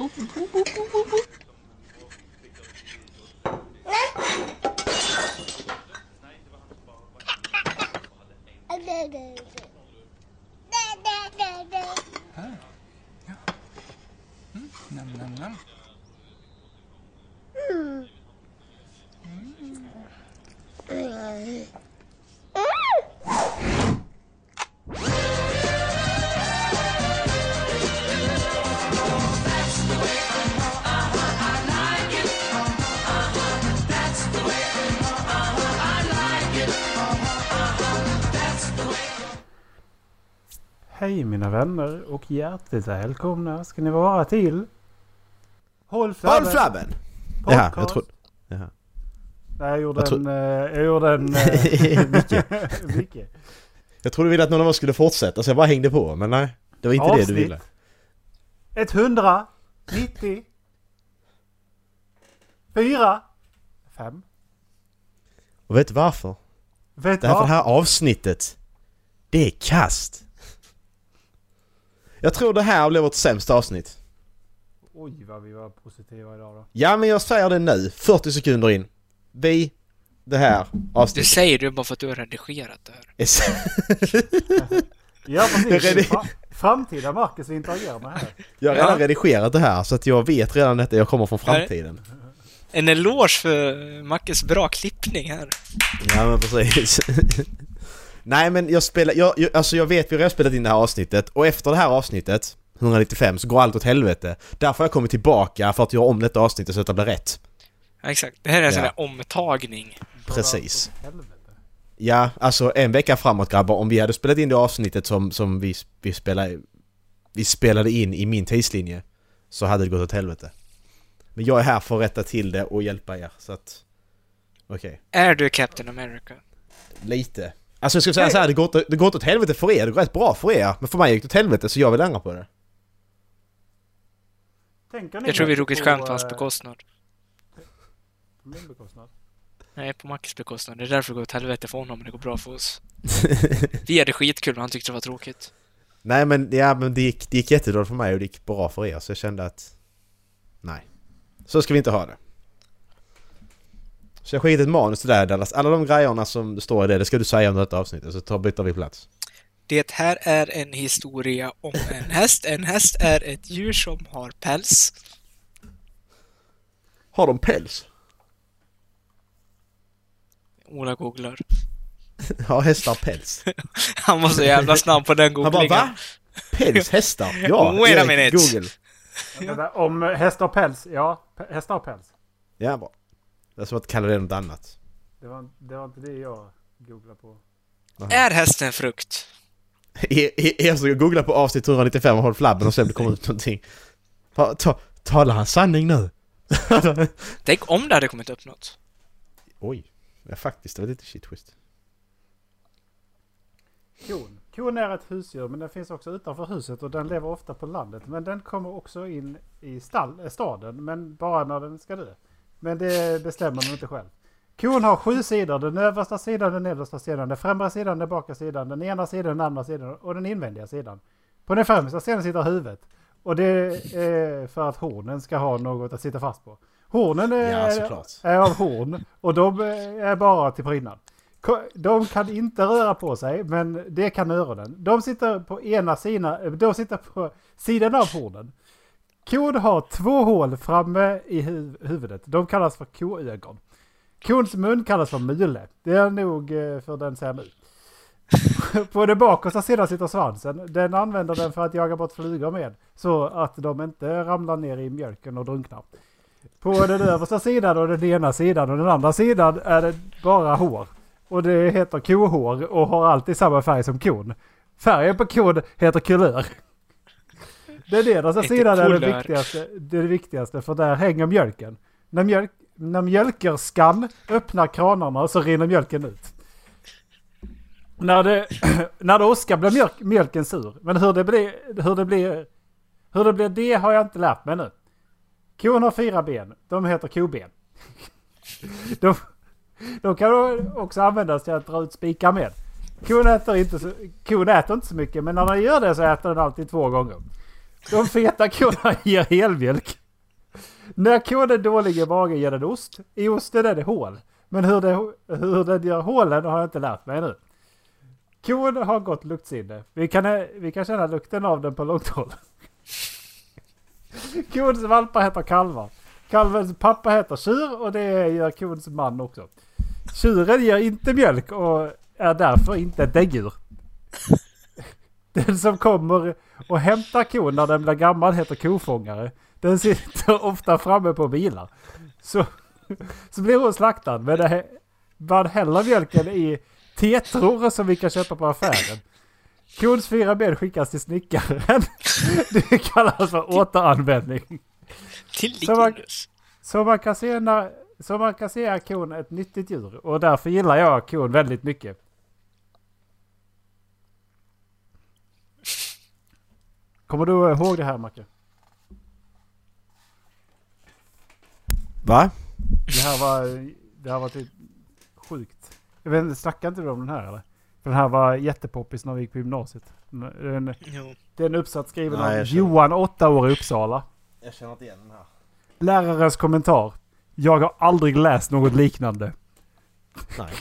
呉服呉服呉服呉服。Hej mina vänner och hjärtligt välkomna ska ni vara till Håll flabben! Håll flabben! Podcast. Jaha, jag trodde... Jaha. Nej, jag gjorde Jag tro- en... eh, Jag gjorde en... eh, Micke. Micke. Jag trodde du ville att någon av oss skulle fortsätta så jag bara hängde på. Men nej, det var inte det du Avsnitt. ville. 190 4 5 Och vet du varför? Vet du Därför vad? det här avsnittet, det är kast. Jag tror det här blev vårt sämsta avsnitt. Oj vad vi var positiva idag då. Ja men jag säger det nu, 40 sekunder in. Vi, det här Det avsnittet. säger du bara för att du har redigerat det här. Ja precis. Fra- Framtida Marcus vi interagerar med här. Jag har redan Ja. redigerat det här så att jag vet redan detta, jag kommer från framtiden. En eloge för Mackes bra klippning här. Ja men precis. Nej men jag spelar, jag, jag, alltså jag vet vi har spelat in det här avsnittet och efter det här avsnittet 195 så går allt åt helvete. Därför har jag kommit tillbaka för att göra om detta avsnittet så att det blir rätt. Ja, exakt. Det här är en sån Ja. där omtagning. Precis. Ja, alltså en vecka framåt grabbar, om vi hade spelat in det avsnittet som, som vi, vi, spelade, vi spelade in i min tidslinje så hade det gått åt helvete. Men jag är här för att rätta till det och hjälpa er, så att... Okej. Är du Captain America? Lite. Alltså jag ska säga så här, det går, åt- det går åt åt helvete för er, det går rätt bra för er. Men för mig gick det åt helvete så jag vill ändra på det. Tänker ni Jag tror vi tog ett på, skämt på hans eh, bekostnad. på min bekostnad? Nej, på Mackes bekostnad. Det är därför det går åt helvete för honom, men det går bra för oss. Vi hade skitkul, men han tyckte det var tråkigt. Nej men, ja, men det, gick, det gick jättedåligt för mig och det gick bra för er så jag kände att... Nej. Så ska vi inte ha det. Så jag skickade ett manus till dig Dallas. Alla de grejerna som står i det, det ska du säga under detta avsnittet så tar, byter vi plats. Det här är en historia om en häst. En häst är ett djur som har päls. Har de päls? Ola googlar. Har hästar päls? Han var så jävla snabb på den Han bara googlingen. va? Päls? Hästar? Ja, Wait a minute. Google. Om hästar har päls? Ja, hästar har päls. Ja, bra. Det är som att kalla det något annat. Det var, det var inte det jag googlade på. Är hästen frukt? Er er som googlar på avsnitt 195 och håll flabben och sen det kommer ut någonting. Ta, ta, talar han sanning nu? Tänk om det hade kommit upp något. Oj. Ja, faktiskt, det var lite shit twist. Kon. Kon är ett husdjur men den finns också utanför huset och den lever ofta på landet. Men den kommer också in i stall, staden men bara när den ska dö. Men det bestämmer den inte själv. Kon har sju sidor. Den översta sidan, den nedersta sidan, den främre sidan, den bakre sidan, den ena sidan, den andra sidan och den invändiga sidan. På den främsta sidan sitter huvudet. Och det är för att hornen ska ha något att sitta fast på. Hornen är, Ja, är av horn och de är bara till prydnad. De kan inte röra på sig, men det kan öronen. De sitter på ena sidan, de sitter på sidan av hornen. Kon har två hål framme i hu- huvudet. De kallas för koögon. Kons mun kallas för mule. Det är nog eh, för den ser nu. På den bakersta sidan sitter svansen. Den använder den för att jaga bort flugor med. Så att de inte ramlar ner i mjölken och drunknar. På den översta sidan och den ena sidan och den andra sidan är det bara hår. Och det heter kohår och har alltid samma färg som kon. Färgen på kon heter kulör. Den nedersta Inte sidan är det kulör. viktigaste, det viktigaste för där hänger mjölken. När, mjölk, när mjölkerskan öppnar kranarna så rinner mjölken ut. När det, när det åskar blir mjölk, mjölken sur. Men hur det blir, hur det blir, hur det blir det har jag inte lärt mig nu. Kon har fyra ben. De heter koben. De, de kan också användas till att dra ut spikar med. Kon äter, inte så, kon äter inte så mycket men när den gör det så äter den alltid två gånger. De feta korna ger helmjölk. När kon är dålig i magen ger den ost. I osten är det hål. Men hur, det, hur den gör hålen har jag inte lärt mig ännu. Kon har gott luktsinne. Vi kan, vi kan känna lukten av den på långt håll. Kons valpar heter kalvar. Kalvens pappa heter tjur och det gör kons man också. Tjuren ger inte mjölk och är därför inte ett däggdjur. Den som kommer och hämtar kon när den blir gammal heter kofångare. Den sitter ofta framme på bilar. Så, så blir hon slaktad. Men det, man häller mjölken i tetror som vi kan köpa på affären. Kons fyra ben skickas till snickaren. Det kallas för återanvändning. Till Så man-. Så man kan se när, så man kan se är kon ett nyttigt djur. Och därför gillar jag kon väldigt mycket. Kommer du ihåg det här Macke? Va? Det här var, det här var typ sjukt. Jag vet inte, snackade inte du om den här eller? För den här var jättepoppis när vi gick på gymnasiet. Det är en, Jo. det är en uppsats skriven Nej, av Johan, åtta år i Uppsala. Jag känner inte igen den här. Lärarens kommentar. Jag har aldrig läst något liknande. Nej.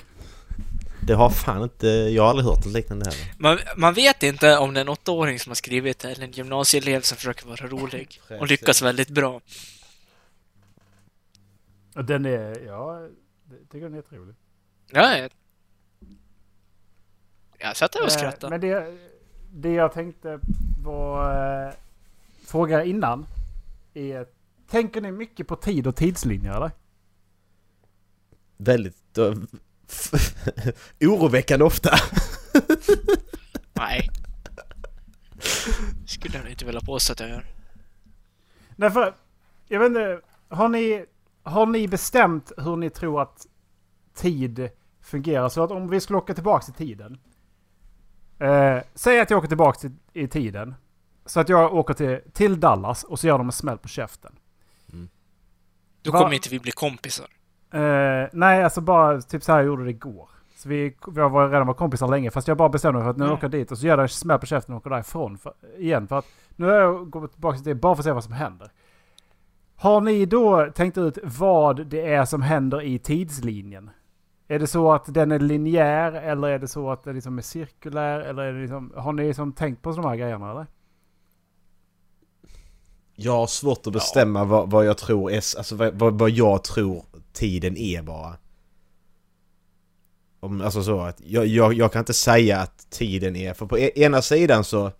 Det har fan inte... Jag har aldrig hört något liknande heller. Man, man vet inte om det är en åttaåring som har skrivit det eller en gymnasieelev som försöker vara rolig och lyckas väldigt bra. Och Den är, ja, jag tycker den är trevlig. Ja, jag... Jag satt där och Eh, skrattade. Men det, det jag tänkte var eh, fråga innan. Är, tänker ni mycket på tid och tidslinjer eller? Väldigt... Oroväckande ofta. Nej. Skulle jag inte vilja påstå att jag gör. Nej för, jag vet inte, har ni, har ni bestämt hur ni tror att tid fungerar? Så att om vi skulle åka tillbaka i tiden. Eh, säg att jag åker tillbaka till, i tiden. Så att jag åker till, till Dallas och så gör de en smäll på käften. Då Va- kommer inte vi bli kompisar. Eh, nej, alltså bara typ så här jag gjorde det igår. Så vi, vi har redan varit kompisar länge. Fast jag bara bestämde mig för att nu Mm. åker jag dit och så gör jag en smäll på käften och åker därifrån för, igen. För att nu har jag gått tillbaka till det bara för att se vad som händer. Har ni då tänkt ut vad det är som händer i tidslinjen? Är det så att den är linjär eller är det så att den liksom är cirkulär? Eller är det liksom, har ni liksom tänkt på sådana här grejerna eller? Jag har svårt att bestämma vad, vad jag tror är... Alltså vad, vad, jag tror tiden är bara. Om, alltså så att jag, jag, jag kan inte säga att tiden är... För på e- ena sidan så...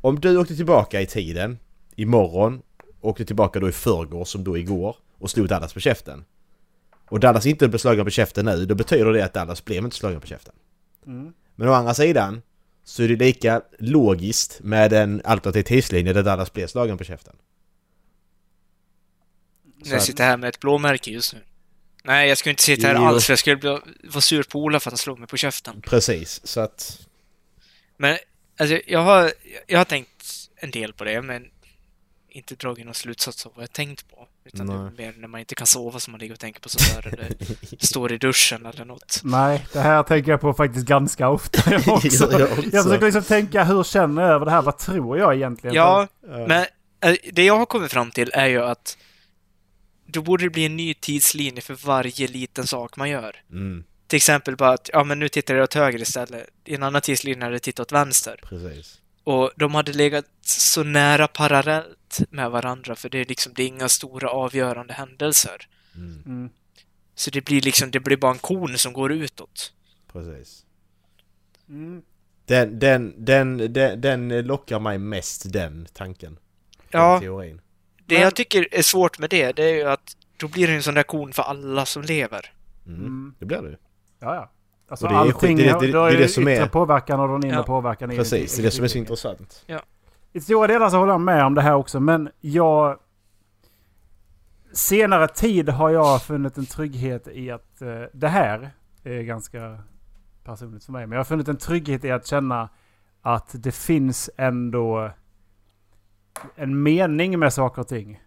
Om du åkte tillbaka i tiden, imorgon, åkte tillbaka då i förrgår som då igår och slog Dallas på käften. Och Dallas inte blir slagen på käften nu, då betyder det att Dallas blev inte slagen på käften. Mm. Men å andra sidan så är det lika logiskt med en alternativ tidslinje där Dallas blev slagen på käften. Så Jag sitter här med ett blåmärke just nu. Nej, jag skulle inte sitta här Jo. alls för jag skulle bli, vara sur på Ola för att han slog mig på käften. Precis, så att... Men alltså, jag har, jag har tänkt en del på det, men inte dragit någon slutsats av vad jag tänkt på. Utan det är Nej. mer när man inte kan sova som man ligger och tänker på sånt där, eller står i duschen eller något. Nej, det här tänker jag på faktiskt ganska ofta jag också. Jag också. Jag försöker liksom tänka hur känner jag över det här? Vad tror jag egentligen? Ja, Ja. men eh, det jag har kommit fram till är ju att då borde det bli en ny tidslinje för varje liten sak man gör. Mm, Till exempel bara att, ja men nu tittar jag åt höger istället. I en annan tidslinje hade jag tittat åt vänster. precis. Och de hade legat så nära parallellt med varandra för det är liksom, det är inga stora avgörande händelser. Mm, Mm. Så det blir liksom, det blir bara en kon som går utåt. precis. Mm. Den, den, den, den, den lockar mig mest, den tanken. Ja, teorin. det Men- jag tycker är svårt med det, det är ju att då blir det en sån där kon för alla som lever. Mm. Mm. Det blir det ju. Ja, ja. Alltså Och det är allting, skit- det är- det- det är det det som yttre är- påverkan och den inre Ja. påverkan. är Precis, det är det som är så intressant. I stora delar så håller jag med om det här också, men jag... Senare tid har jag funnit en trygghet i att eh, det här är ganska personligt för mig, men jag har funnit en trygghet i att känna att det finns ändå en mening med saker och ting.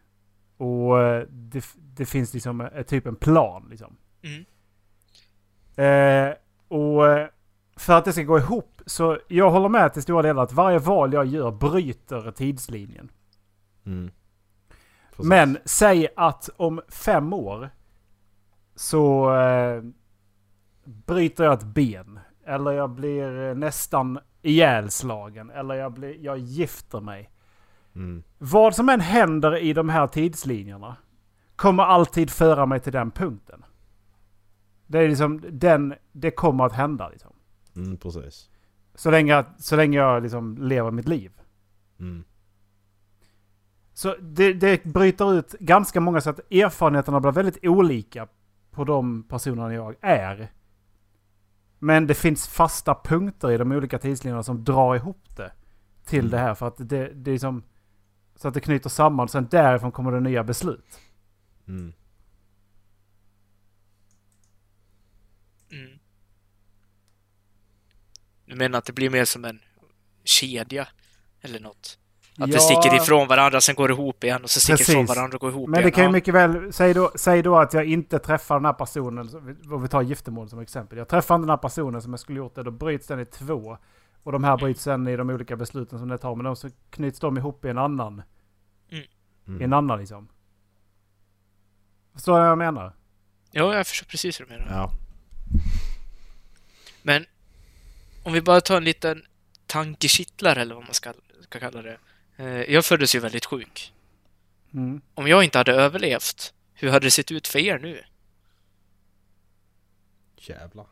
Och eh, det, det finns liksom eh, typ en plan liksom. Mm. Eh, och eh, för att det ska gå ihop så jag håller med till stora delar att varje val jag gör bryter tidslinjen. Mm. Men säg att om fem år så eh, bryter jag ett ben. Eller jag blir eh, nästan ihjälslagen. Eller jag, blir, jag gifter mig. Mm. Vad som än händer i de här tidslinjerna kommer alltid föra mig till den punkten. Det är liksom den, det kommer att hända liksom. Mm, precis. Så länge, jag- så länge jag liksom lever mitt liv. Mm. Så det, det bryter ut ganska många så att erfarenheterna blir väldigt olika på de personerna jag är. Men det finns fasta punkter i de olika tidslinjerna som drar ihop det till Mm. det här. För att det, det är som... Så att det knyter samman. Sen därifrån kommer det nya beslut. Mm. Mm. Du menar att det blir mer som en kedja? Eller något? Att det sticker ifrån varandra, sen går det ihop igen och så sticker Precis. ifrån varandra och går ihop Men igen. det kan ju Ja. mycket väl... Säg då, säg då att jag inte träffar den här personen. Om vi tar giftermål som exempel. Jag träffar inte den här personen som jag skulle gjort det. Då bryts den i två. Och de här bryts sen i de olika besluten som det tar. Men de så knyts de ihop i en annan. I en Mm. annan liksom. Förstår du vad jag menar? Ja, jag förstår precis vad du menar. Ja. Men om vi bara tar en liten tankekittlare eller vad man ska, ska kalla det. Eh, Jag föddes ju väldigt sjuk. Mm. Om jag inte hade överlevt, hur hade det sett ut för er nu? Jävlar.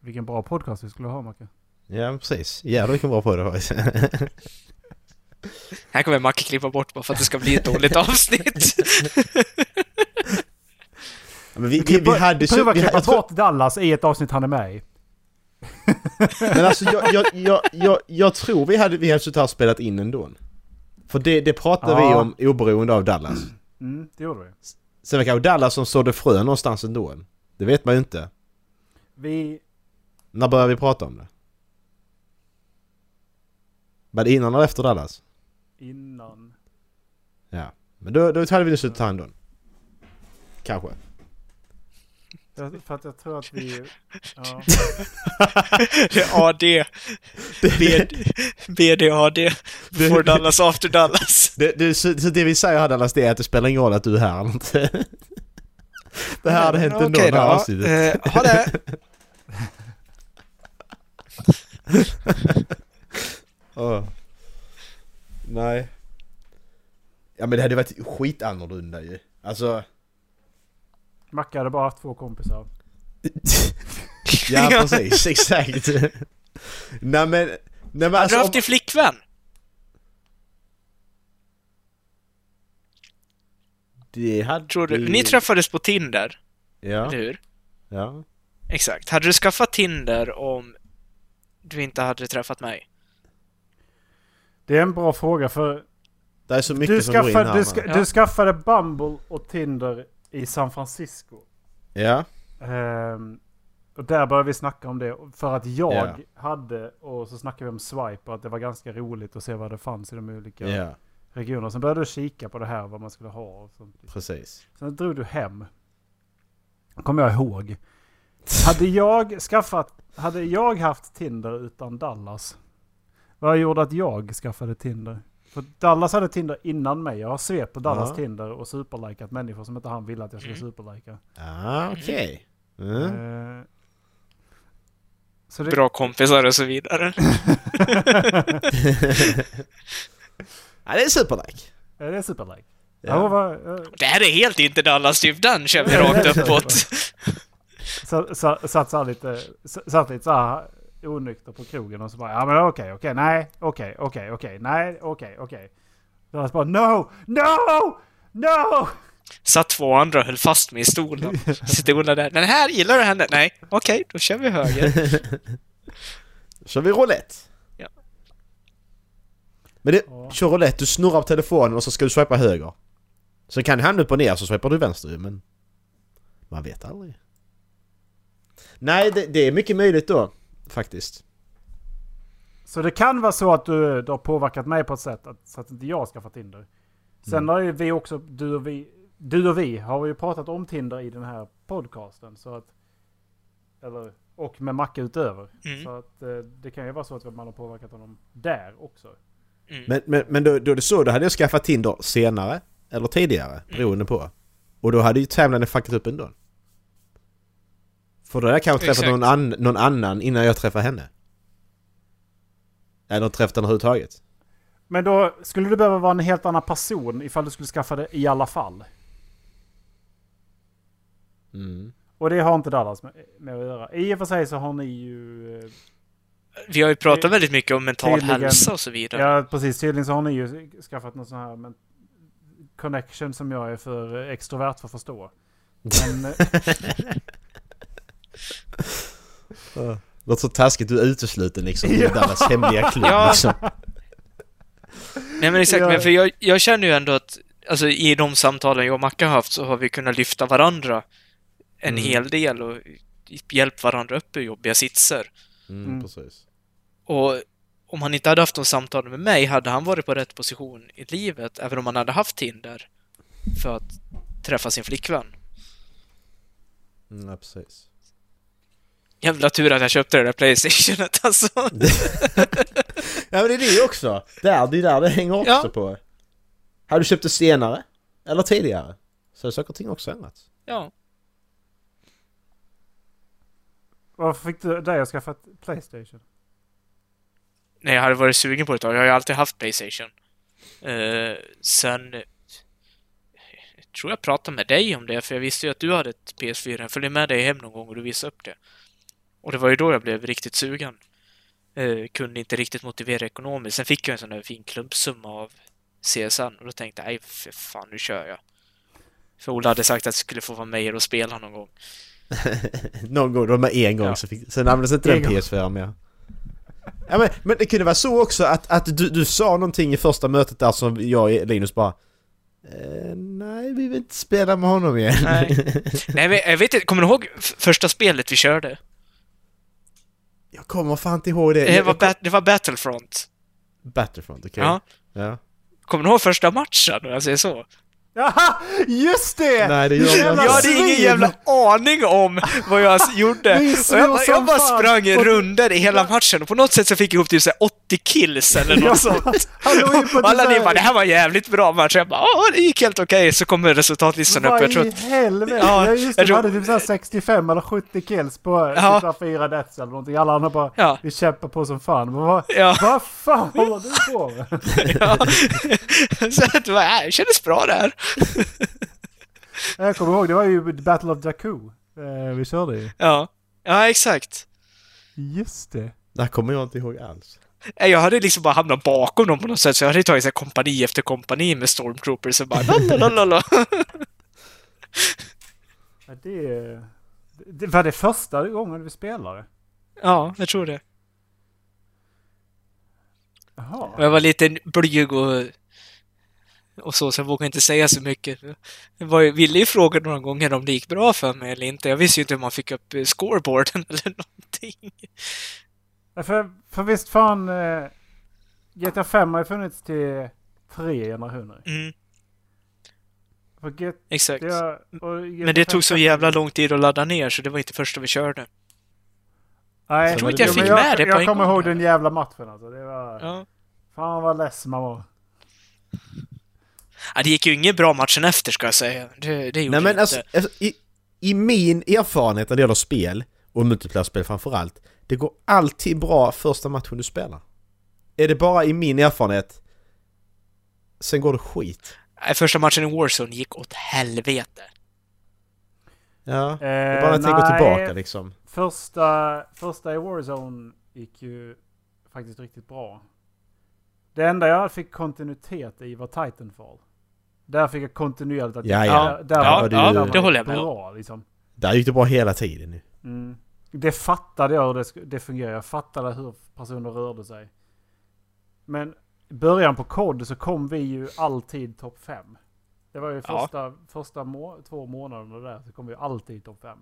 Vilken bra podcast vi skulle ha Macke. Ja, precis. Jävlar vilken bra det faktiskt. Här kommer Macke klippa bort bara för att det ska bli ett dåligt avsnitt. Ja, men vi, vi, vi hade så... Prova Vi, klippa jag tror, bort Dallas i ett avsnitt han är med i. men alltså jag, jag, jag, jag, jag tror vi hade, vi hade suttit här och spelat in ändå. För det, det pratade vi Ja. om oberoende av Dallas. Mm, det gjorde vi. Sen var det kanske Dallas som sådde frö någonstans ändå. Det vet man ju inte. Vi... När började vi prata om det? Var det innan eller efter Dallas? Innan... Ja. Men då, då hade vi nog suttit här ändå. Kanske. Jag- För att jag tror att vi... Ja. Det är AD. BD, BDAD. For Dallas after Dallas. Det, det, så, så det vi säger här Dallas det är att det spelar ingen roll att du är här eller inte. Det här hade hänt ändå i det här avsnittet. Eh, ha det! Åh. Nej. Ja men det hade varit skitannorlunda ju. Alltså... Macke hade bara haft två kompisar. ja precis, exakt. nej men... Nej men Har alltså... du haft din flickvän? Det hade... Tror du? Ni träffades på Tinder, Ja. eller hur? Ja. Exakt. Hade du skaffat Tinder om du inte hade träffat mig? Det är en bra fråga för Det är så mycket du, som går in skaffade, här. du, ska, Ja. du skaffade Bumble och Tinder i San Francisco. Ja. Ehm, och där började vi snacka om det. För att jag Ja. hade, och så snackade vi om Swipe, och att det var ganska roligt att se vad det fanns i de olika Ja, regionerna. Sen började du kika på det här, vad man skulle ha och sånt. precis. Sen drog du hem. Kommer jag ihåg. Hade jag skaffat, hade jag haft Tinder utan Dallas? Vad gjorde att jag skaffade Tinder? För Dallas hade Tinder innan mig. Jag har svept på Dallas Ja. Tinder och superlikat människor som inte han ville att jag skulle Mm. superlika. Ja, okej. Mm. Eh, så det, Bra kompisar och så vidare. ja, det är superlike. Ja, det är superlike. Ja. Ja. var, eh, Det här är helt inte Dallas, typ den kör vi rakt uppåt. så, så, satt, så här lite, satt lite så här onykter på krogen och så bara ja men okej, okej, nej, okej, okej, okej, nej, okej, okej. Dallas bara no, no, no! Satt två andra och höll fast mig i stolen. Stolen där. Den här gillar du henne? Nej. Okej, då kör vi höger. Kör vi roulette? Ja. Men det, Ja. kör roulette, du snurrar på telefonen och så ska du swipa höger. Sen kan det hamna upp och ner så swipar du vänster men... Man vet aldrig. Nej, det, det är mycket möjligt då. Faktiskt. Så det kan vara så att du, du har påverkat mig på ett sätt att, så att inte jag ska få Tinder. Sen Mm. har ju vi också, du och vi, du och vi har ju pratat om Tinder i den här podcasten. Så att, eller Och med Macke utöver. Mm. Så att eh, det kan ju vara så att man har påverkat honom där också. Mm. Men, men, men då, då är det så, då hade jag skaffat Tinder senare eller tidigare, beroende på. Och då hade ju tävlanden fuckat upp ändå. För då hade jag kanske träffat någon, an, någon annan innan jag träffade henne. Eller träffat henne överhuvudtaget. Men då skulle du behöva vara en helt annan person ifall du skulle skaffa det i alla fall. Mm. Och det har inte Dallas med, med att göra. I och för sig så har ni ju... eh, Vi har ju pratat väldigt mycket om mental Tydligen- hälsa och så vidare. Ja, precis. Tydligen så har ni ju skaffat någon sån här men, connection som jag är för extrovert för att förstå. Men, Låter så taskigt, du är utesluten liksom i. Dallas hemliga klubb Ja. liksom. Nej men exakt, Ja. men för jag, jag känner ju ändå att alltså, i de samtalen jag och Macke har haft så har vi kunnat lyfta varandra en Mm. hel del och hjälpt varandra upp ur jobbiga sitser. Mm, Mm. precis. Och om han inte hade haft de samtalen med mig hade han varit på rätt position i livet, även om han hade haft Tinder för att träffa sin flickvän. Mm, ja, precis. Jävla tur att jag köpte det där Playstationet alltså. Ja men det är det också! Där, det är där det hänger också Ja. på. Har du köpt det senare? Eller tidigare? Så har saker och ting också ändrats. Ja. varför fick du dig att skaffa ett Playstation? Nej, jag hade varit sugen på det ett tag. Jag har ju alltid haft Playstation. Eh, sen... Jag tror jag pratade med dig om det, för jag visste ju att du hade ett PS4. Jag följde med dig hem någon gång och du visade upp det. Och det var ju då jag blev riktigt sugen. Eh, kunde inte riktigt motivera ekonomiskt. Sen fick jag en sån där fin klumpsumma av CSN och då tänkte jag, nej för fan, nu kör jag. För Ola hade sagt att jag skulle få vara med er och spela någon gång. Någon gång, det var med en gång Ja. så fick, sen användes inte den En gång. PS4 mer. Ja men, men det kunde vara så också att, att du, du sa någonting i första mötet där som jag och Linus bara eh, Nej, vi vill inte spela med honom igen. Nej. Nej, men jag vet inte, kommer du ihåg första spelet vi körde? Jag kommer fan inte ihåg det. Det var, bat- det var Battlefront. Battlefront, okej. Ja. ja. Kommer du ihåg första matchen? Jag säger så. Jaha! Just det! Nej, det gör jag. Jag hade ingen jävla aning om vad jag gjorde. Och jag, bara- jag bara sprang i Och- runder i hela matchen och på något sätt så fick jag ihop typ så här 80 kills eller något sånt. Och alla typ ni så här- bara, det här var en jävligt bra match. Jag bara, ja det gick helt okej. Så kommer resultatlistan upp. Vad Jag i att, helvete? Ja, Ja, just det. jag hade typ så här 65 eller 70 kills på Ja. ja. fyra deaths eller någonting. Alla andra bara, Ja. vi kämpar på som fan. Men vad, Ja. vad fan håller du på med? ja. så det, var, ja, det kändes bra där. Jag kommer ihåg, det var ju Battle of Jakku. Eh, vi körde ju. Ja, ja exakt. Just det. Det här kommer jag inte ihåg alls. Jag hade liksom bara hamnat bakom dem på något sätt, så jag hade tagit så här kompani efter kompani med stormtroopers och bara lalalala. Ja, det, det var det första gången vi spelade. Ja, jag tror det. Och Jaha. jag var lite blyg och, och så, så jag vågade inte säga så mycket. Jag var, ville ju fråga några gånger om det gick bra för mig eller inte. Jag visste ju inte hur man fick upp eh, scoreboarden eller någonting. Ja, För, för visst fan, eh, GTA 5 har ju funnits till tre generationer. Mm, Get, exakt. GTA Men det 5 tog så jävla lång tid att ladda ner så det var inte första vi körde. Nej, Jag tror inte jag fick med det på Jag en kommer gång. ihåg den jävla matchen alltså. Det var... Ja. Fan vad less man var. Ja, det gick ju ingen bra matchen efter ska jag säga. Det, det gjorde Nej men alltså, inte. alltså i, i min erfarenhet när det gäller spel, och multiplayer-spel framförallt, det går alltid bra första matchen du spelar. Är det bara i min erfarenhet, sen går det skit. Första matchen i Warzone gick åt helvete. Ja, Eh, det är bara att jag tänker tillbaka liksom. Första, första i Warzone gick ju faktiskt riktigt bra. Det enda jag fick kontinuitet i var Titanfall. Där fick jag kontinuerligt att Ja, ja. där, där Ja, var ja, där var det håller jag med bra, liksom. Där gick det bra hela tiden nu. Mm. Det fattade jag hur det, det fungerar. Jag fattade hur personer rörde sig. Men i början på kod så kom vi ju alltid topp 5. Det var ju Ja. första, första må två månaderna där så kom vi alltid topp 5.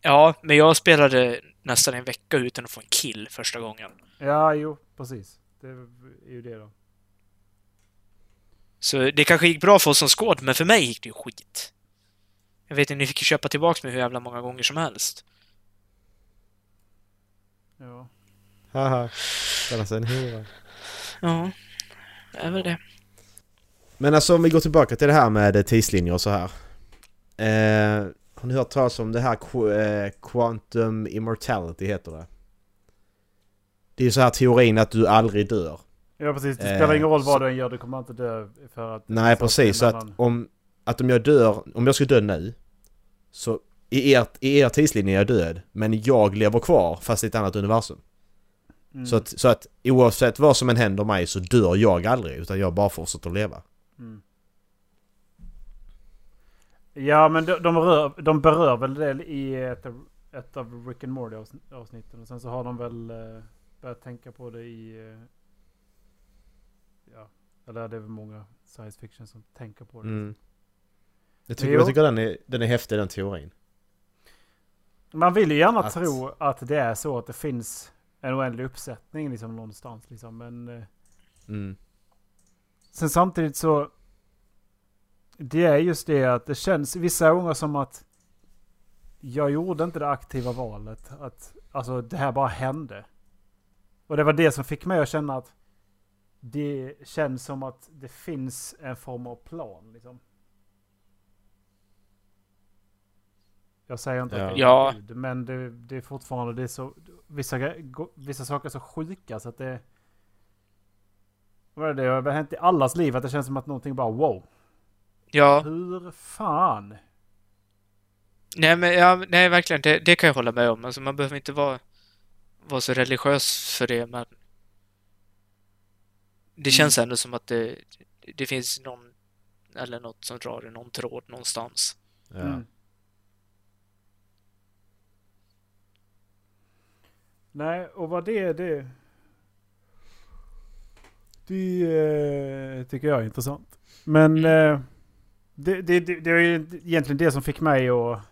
Ja, men jag spelade nästan en vecka utan att få en kill första gången. Ja, jo, precis. Det är ju det då. Så det kanske gick bra för oss som skåd, men för mig gick det ju skit. Jag vet inte, ni fick ju köpa tillbaks mig hur jävla många gånger som helst. Ja. Haha. Kalla sig en hora. Ja, det är väl det. Men alltså om vi går tillbaka till det här med tidslinjer och så här. Eh, har ni hört talas om det här qu- eh, Quantum Immortality heter det? Det är ju så här teorin att du aldrig dör. Ja precis, det Eh, spelar ingen roll så- vad du än gör, du kommer inte dö för att... Nej så precis, så att om, att om jag dör, om jag skulle dö nu Så i er, i er tidslinje är jag död Men jag lever kvar fast i ett annat universum Mm. så, att, så att oavsett vad som än händer mig så dör jag aldrig utan jag bara fortsätter att leva Mm. Ja men de, de, rör, de berör väl det i ett, av- ett av Rick and Morty avsn- avsnitten. Och sen så har de väl eh, börjat tänka på det i... Eller det är väl många science fiction som tänker på det. mm. jag, tycker, jag tycker den är, den är häftig den teorin Man vill ju gärna Att- tro att det är så att det finns en oändlig uppsättning liksom någonstans liksom. Men eh, mm. sen samtidigt så... Det är just det att det känns vissa gånger som att jag gjorde inte det aktiva valet. Att alltså det här bara hände. Och det var det som fick mig att känna att det känns som att det finns en form av plan liksom. Jag säger inte Ja. att det är Ja. Men det, det är fortfarande det är så, vissa, vissa saker är så sjuka så att det... Vad är det? Det har hänt i allas liv att det känns som att någonting bara wow. Ja, Hur fan? nej men ja, nej verkligen, det, det kan jag hålla med om. Alltså man behöver inte vara, vara så religiös för det, men det känns ändå som att det, det finns någon eller något som drar i någon tråd någonstans. ja. Mm. Nej, och vad det är det... Det eh, tycker jag är intressant. Men eh, det, det, det, det är ju egentligen det som fick mig att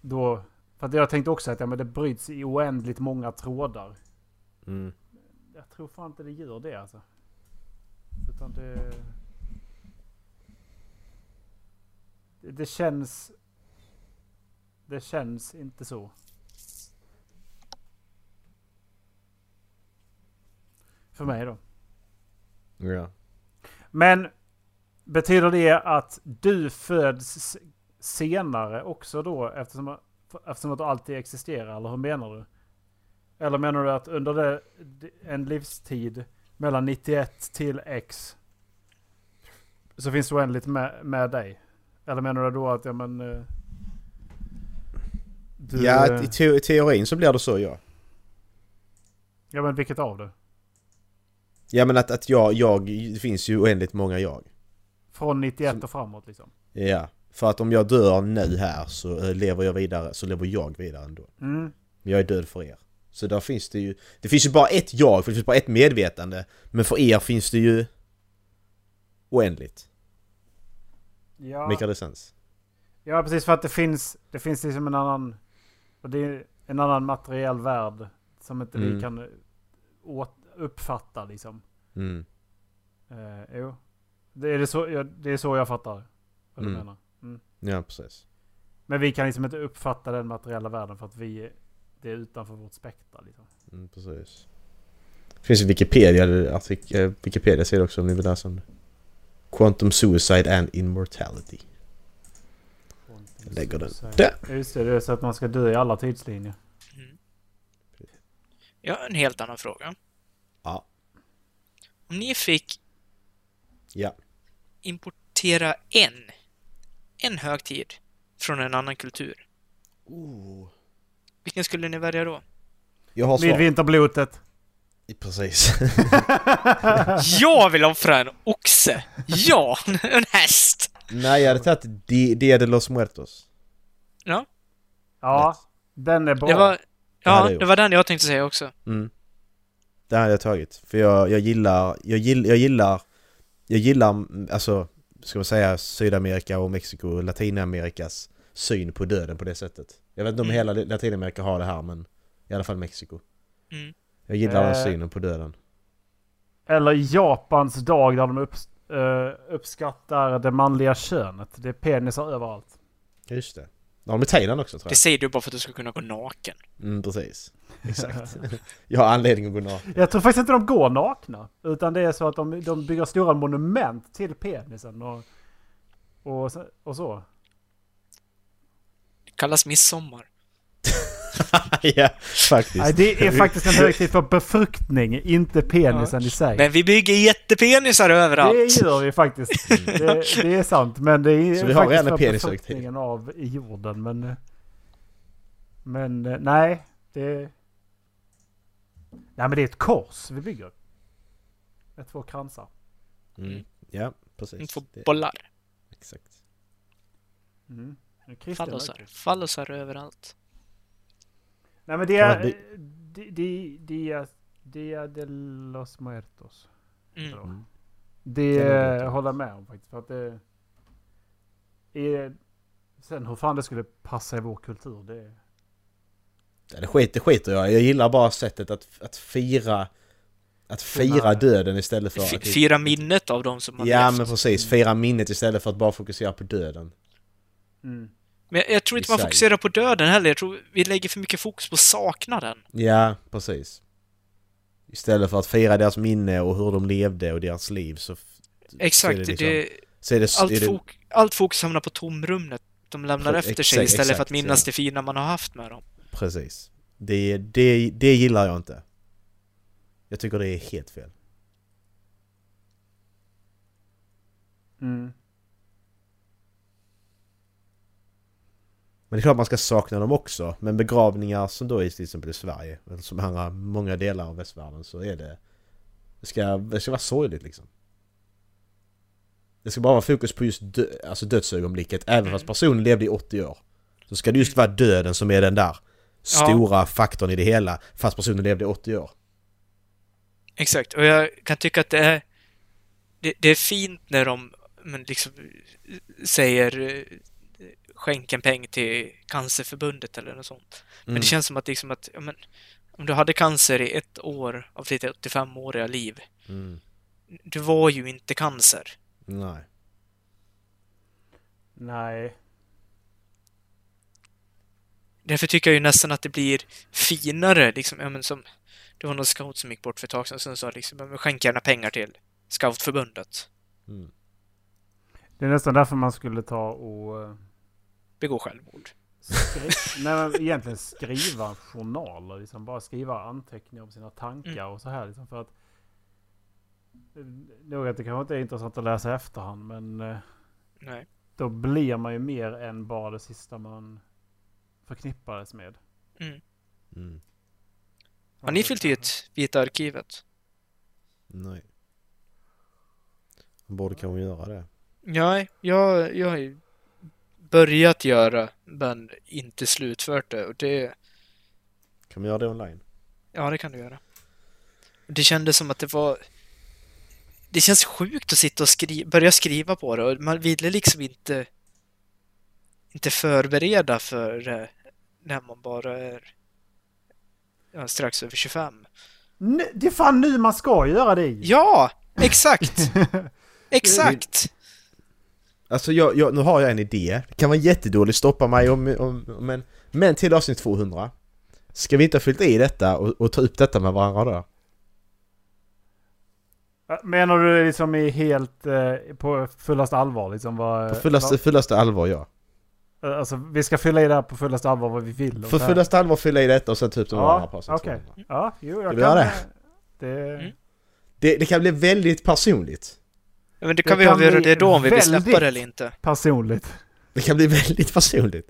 då... För att jag tänkte också att ja, men det bryts i oändligt många trådar. Mm. Jag tror fan inte det gör det alltså. Utan det... Det, känns... Det känns inte så. För mig då. ja. Men betyder det att du föds senare också då eftersom, eftersom att du alltid existerar? Eller hur menar du? Eller menar du att under det, en livstid mellan 91 till X så finns det oändligt med, med dig? Eller menar du då att ja men... eh, Du, ja, eh, i te- i teorin så blir det så ja ja men vilket av det? Ja men att, att jag, jag, det finns ju oändligt många jag Från 91 Som- och framåt liksom? Ja, för att om jag dör nu här så eh, lever jag vidare, så lever jag vidare ändå. Mm. Jag är död för er. Så där finns det ju, det finns ju bara ett jag, för det finns bara ett medvetande. Men för er finns det ju oändligt. Ja. Make det sens? Ja, precis för att det finns, det finns liksom en annan, och det är en annan materiell värld som inte vi Mm. kan eh, åt, uppfatta liksom. Mm. Eh, jo. Det är, det, så, ja, det är så jag fattar vad du Mm. menar. Mm. Ja, precis. Men vi kan liksom inte uppfatta den materiella världen för att vi det är utanför vårt spektra liksom. Mm, precis. Det finns ju Wikipedia, eh, Wikipedia säger också om ni vill läsa om det. Quantum Suicide and Immortality. Jag lägger den där. Just det, det är så att man ska dö i alla tidslinjer. Mm. Jag har en helt annan fråga. Ja. Om ni fick Ja. importera en, en högtid från en annan kultur, Oh. Vilken skulle ni välja då? Jag har svar. Midvinterblotet. Precis. Jag vill offra en oxe! Ja, en häst! Nej, jag hade tagit Di- Dia de los Muertos. Ja, den är bra. Det var, ja, det var den jag tänkte säga också. Mm. Det hade jag tagit. För jag, jag gillar, jag gillar, jag gillar, jag gillar, mm, alltså, ska man säga Sydamerika och Mexiko och Latinamerikas syn på döden på det sättet. Jag vet inte om Mm. hela Latinamerika har det här men i alla fall Mexiko. Mm. Jag gillar den Eh. synen på döden. Eller Japans dag där de upp, eh, uppskattar det manliga könet. Det är penisar överallt. Just det. Ja, de är Thailand också tror Det jag. säger du bara för att du ska kunna gå naken. Mm, precis. Exakt. jag har anledning att gå naken. Jag tror faktiskt inte de går nakna. Utan det är så att de, de bygger stora monument till penisen och, och, och så. Kallas midsommar. ja, faktiskt. Nej, det är faktiskt en högtid för befruktning, inte penisen i sig. Men vi bygger jättepenisar överallt! Det gör vi faktiskt. Det, det är sant. Men det är Så vi har faktiskt redan en för penishögtid. befruktningen av jorden. Men, men nej, det... Nej men det är ett kors vi bygger. Med två kransar. Mm. Ja, precis. Två Det- bollar. Exakt. Mm. Fallosar. Fallosar överallt. Nej men det är... man Dia, dia, de los muertos. Mm. Mm. Det jag håller jag med om faktiskt. För att det är... Sen hur fan det skulle passa i vår kultur, det... Ja, det, skit, det skiter jag. Jag gillar bara sättet att, att fira Att fira döden istället för F- att... fira minnet av de som har Ja levt. men precis, fira minnet istället för att bara fokusera på döden. Mm. Men jag, jag tror I inte man sig. fokuserar på döden heller. Jag tror vi lägger för mycket fokus på saknaden. Ja, precis. Istället för att fira deras minne och hur de levde och deras liv så... Exakt. Så det, det, liksom, så är det, allt, det, fok, allt fokus hamnar på tomrummet de lämnar efter exakt, sig istället för att exakt, minnas ja. det fina man har haft med dem. Precis. Det, det, det gillar jag inte. Jag tycker det är helt fel. Mm. Men det är klart man ska sakna dem också. Men begravningar som då är till exempel i Sverige, eller som andra många delar av västvärlden, så är det... Det ska, det ska vara sorgligt liksom. Det ska bara vara fokus på just dö, alltså dödsögonblicket, även fast personen levde i 80 år. Så ska det just vara döden som är den där stora faktorn i det hela, fast personen levde i 80 år. Exakt, och jag kan tycka att det är det, det är fint när de men liksom säger skänk en peng till Cancerförbundet eller något sånt. Men Mm. det känns som att liksom att, ja, men, om du hade cancer i ett år av ditt 85-åriga liv, Mm. du var ju inte cancer. Nej. Nej. Därför tycker jag ju nästan att det blir finare, liksom, ja men som, det var någon scout som gick bort för ett tag sedan som sa liksom, men skänk gärna pengar till Scoutförbundet. Mm. Det är nästan därför man skulle ta och... Begå självmord. Skri- Nej, men egentligen skriva journaler. Liksom bara skriva anteckningar om sina tankar Mm. och så här. Liksom för att... Nog att det kanske inte är intressant att läsa i efterhand men eh, Nej. då blir man ju mer än bara det sista man förknippades med. Mm. Mm. Har ni fyllt i ett Vita arkivet? Nej. Borde kanske göra det. Nej, jag, jag har ju börjat göra, men inte slutfört det. Och det, Kan man göra det online? ja, det kan du göra. Det kändes som att det var... Det känns sjukt att sitta och skri börja skriva på det och man ville liksom inte inte förbereda för det när man bara är ja, strax över 25. Nu- Det är fan nu man ska göra det. Ja, exakt! Exakt! Alltså jag, jag, nu har jag en idé. Det kan vara jättedåligt, stoppa mig om, om, om men, men till avsnitt 200. Ska vi inte ha fyllt i detta och, och ta upp detta med varandra då? Menar du liksom i helt eh, på fullaste allvar liksom? Vad, På fullaste, fullaste allvar ja. vad- Alltså vi ska fylla i det här på fullaste allvar vad vi vill. För här. fullaste allvar fylla i detta och sen ta upp det med varandra på Ja, avsnitt okej. 200. Ja, jo jag kan... Det? det? det Mm. Det, det kan bli väldigt personligt. Men det Det kan vi kan avgöra bli det då om vi vill släppa det eller inte. personligt. Det kan bli väldigt personligt.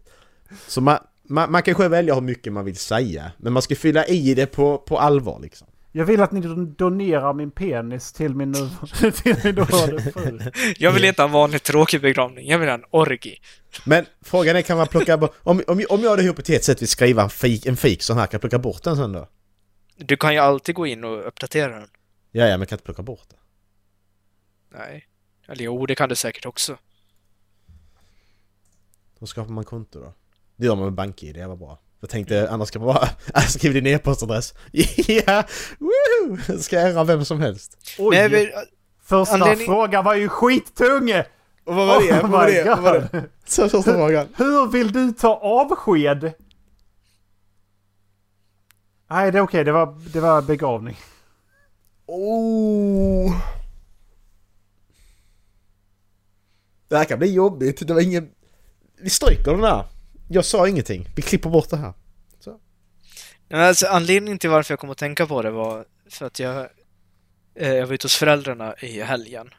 Så man, man, man kan själv välja hur mycket man vill säga. Men man ska fylla i det på, på allvar liksom. Jag vill att ni don- donerar min penis till min, nu- till min nuvarande fru. Jag vill inte ha en vanlig tråkig begravning, jag vill ha en orgi. Men frågan är kan man plocka bort... Om, om, om jag hade hypotetiskt sett vill skriva en fik, en fik sån här, kan jag plocka bort den sen då? Du kan ju alltid gå in och uppdatera den. Ja, ja, men kan jag inte plocka bort det? Nej. Eller jo, det kan du säkert också. Då skapar man konto då. Det gör man med BankID, det var bra. Jag tänkte annars ska man bara skriva din e-postadress. Ja! Woohoo! Ska ära vem som helst. Oj! Nej, men, första anledning- frågan var ju skittung! Och vad var det? Oh vad var det? Vad var det? Så första frågan. Hur vill du ta avsked? Nej, det är okej. Det, var, det var begravning. Oh. Det här kan bli jobbigt. Det var ingen... Vi stryker den där. Jag sa ingenting. Vi klipper bort det här. Men Alltså, anledningen till varför jag kom att tänka på det var för att jag, eh, jag var ute hos föräldrarna i helgen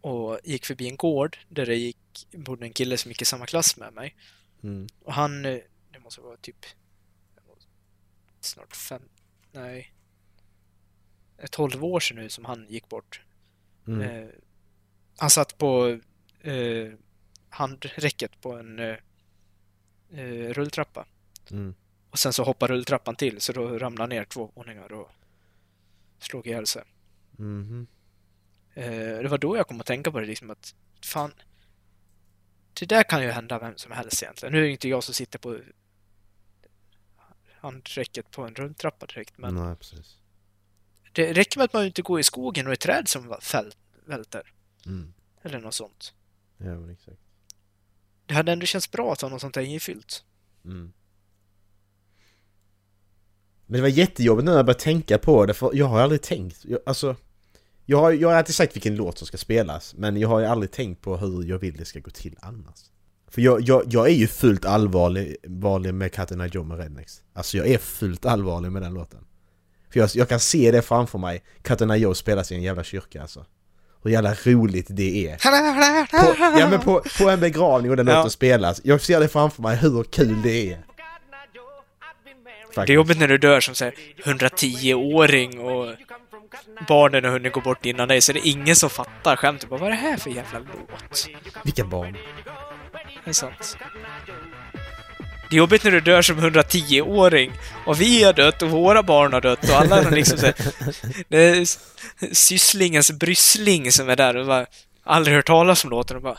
och gick förbi en gård där det gick, bodde en kille som gick i samma klass med mig. Mm. Och han, eh, det måste vara typ snart fem, nej, eh, 12 år sedan nu som han gick bort. Mm. Eh, han satt på eh, handräcket på en eh, eh, rulltrappa. Mm. Och sen så hoppar rulltrappan till så då ramlar ner två våningar och slog ihjäl sig. Mhm. Eh, det var då jag kom att tänka på det liksom att fan, det där kan ju hända vem som helst egentligen. Nu är det inte jag som sitter på handräcket på en rulltrappa direkt men Nej, precis. det räcker med att man inte går i skogen och ett träd som välter. Mm. Eller något sånt. Ja, men exakt. Det hade ändå känts bra att ha något sånt där ifyllt. Mm. Men det var jättejobbigt nu när jag började tänka på det för jag har aldrig tänkt, jag, alltså jag har, jag har alltid sagt vilken låt som ska spelas men jag har ju aldrig tänkt på hur jag vill det ska gå till annars. För jag, jag, jag är ju fullt allvarlig, allvarlig med Katten Joe med Rednex. Alltså jag är fullt allvarlig med den låten. För jag, jag kan se det framför mig, Katten Joe spelas i en jävla kyrka alltså. Hur jävla roligt det är. På, ja men på, på en begravning och den Ja. låten spelas, jag ser det framför mig hur kul det är. Det är jobbigt när du dör som säger 110-åring och barnen har hunnit gå bort innan dig så det är ingen som fattar skämtet. Vad är det här för jävla låt? Vilka barn. Det är sant. Det är jobbigt när du dör som 110-åring och vi har dött och våra barn har dött och alla har liksom så här, Det är sysslingens bryssling som är där och bara aldrig hört talas om låten och bara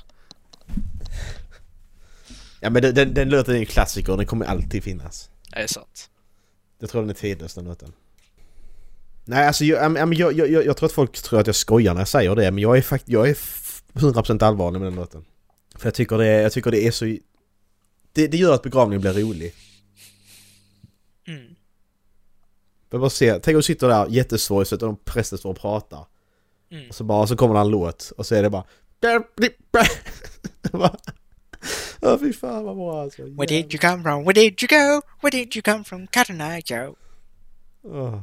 Ja men den, den, den låten är en klassiker och den kommer alltid finnas. Det är sant. Jag tror den är tidlös den låten. Nej alltså jag, jag, jag, jag, tror att folk tror att jag skojar när jag säger det men jag är faktiskt, jag är f- 100% allvarlig med den låten. För jag tycker det, är- jag tycker det är så... Det, det gör att begravningen blir rolig. Mm. Jag bara se, tänk att du sitter där jättesorgset och prästen står och pratar. Mm. Och så bara, så kommer det en låt och så är det bara... Bara- Åh fy fan vad bra alltså. Where did you come from? Where did you go? Where did you come from? Cotton Eye Joe. Åh.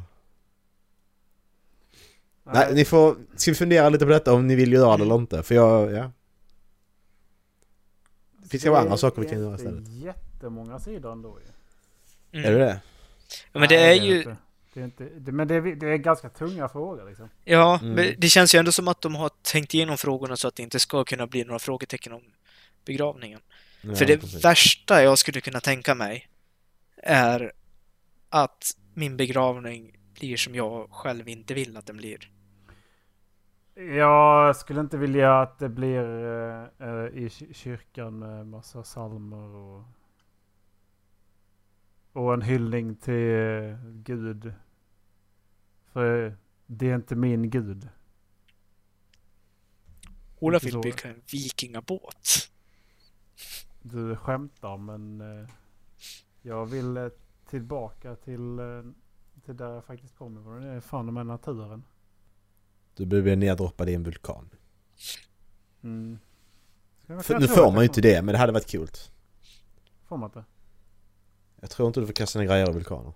Nej, ni får... Ska vi fundera lite på detta om ni vill göra det eller inte? För jag, ja. Finns ju andra saker vi kan göra istället. Det är jättemånga sidor ändå ju. Mm. Är det det? Ja, men det Nej, är ju... Det är inte, det, men det är, det är ganska tunga frågor liksom. Ja, Mm. men det känns ju ändå som att de har tänkt igenom frågorna så att det inte ska kunna bli några frågetecken om begravningen. Ja, För det precis. värsta jag skulle kunna tänka mig är att min begravning blir som jag själv inte vill att den blir. Jag skulle inte vilja att det blir eh, i ky- kyrkan med massa psalmer och... Och en hyllning till eh, Gud. För det är inte min Gud. Inte vill bygga en vikingabåt. Du skämtar men jag vill tillbaka till, till där jag faktiskt kommer ifrån. Det är fan med naturen. Du blir neddroppad i en vulkan. Mm. För, nu får man ju inte det, men det hade varit kul. Får man inte? Jag tror inte du får kasta ner grejer i vulkaner.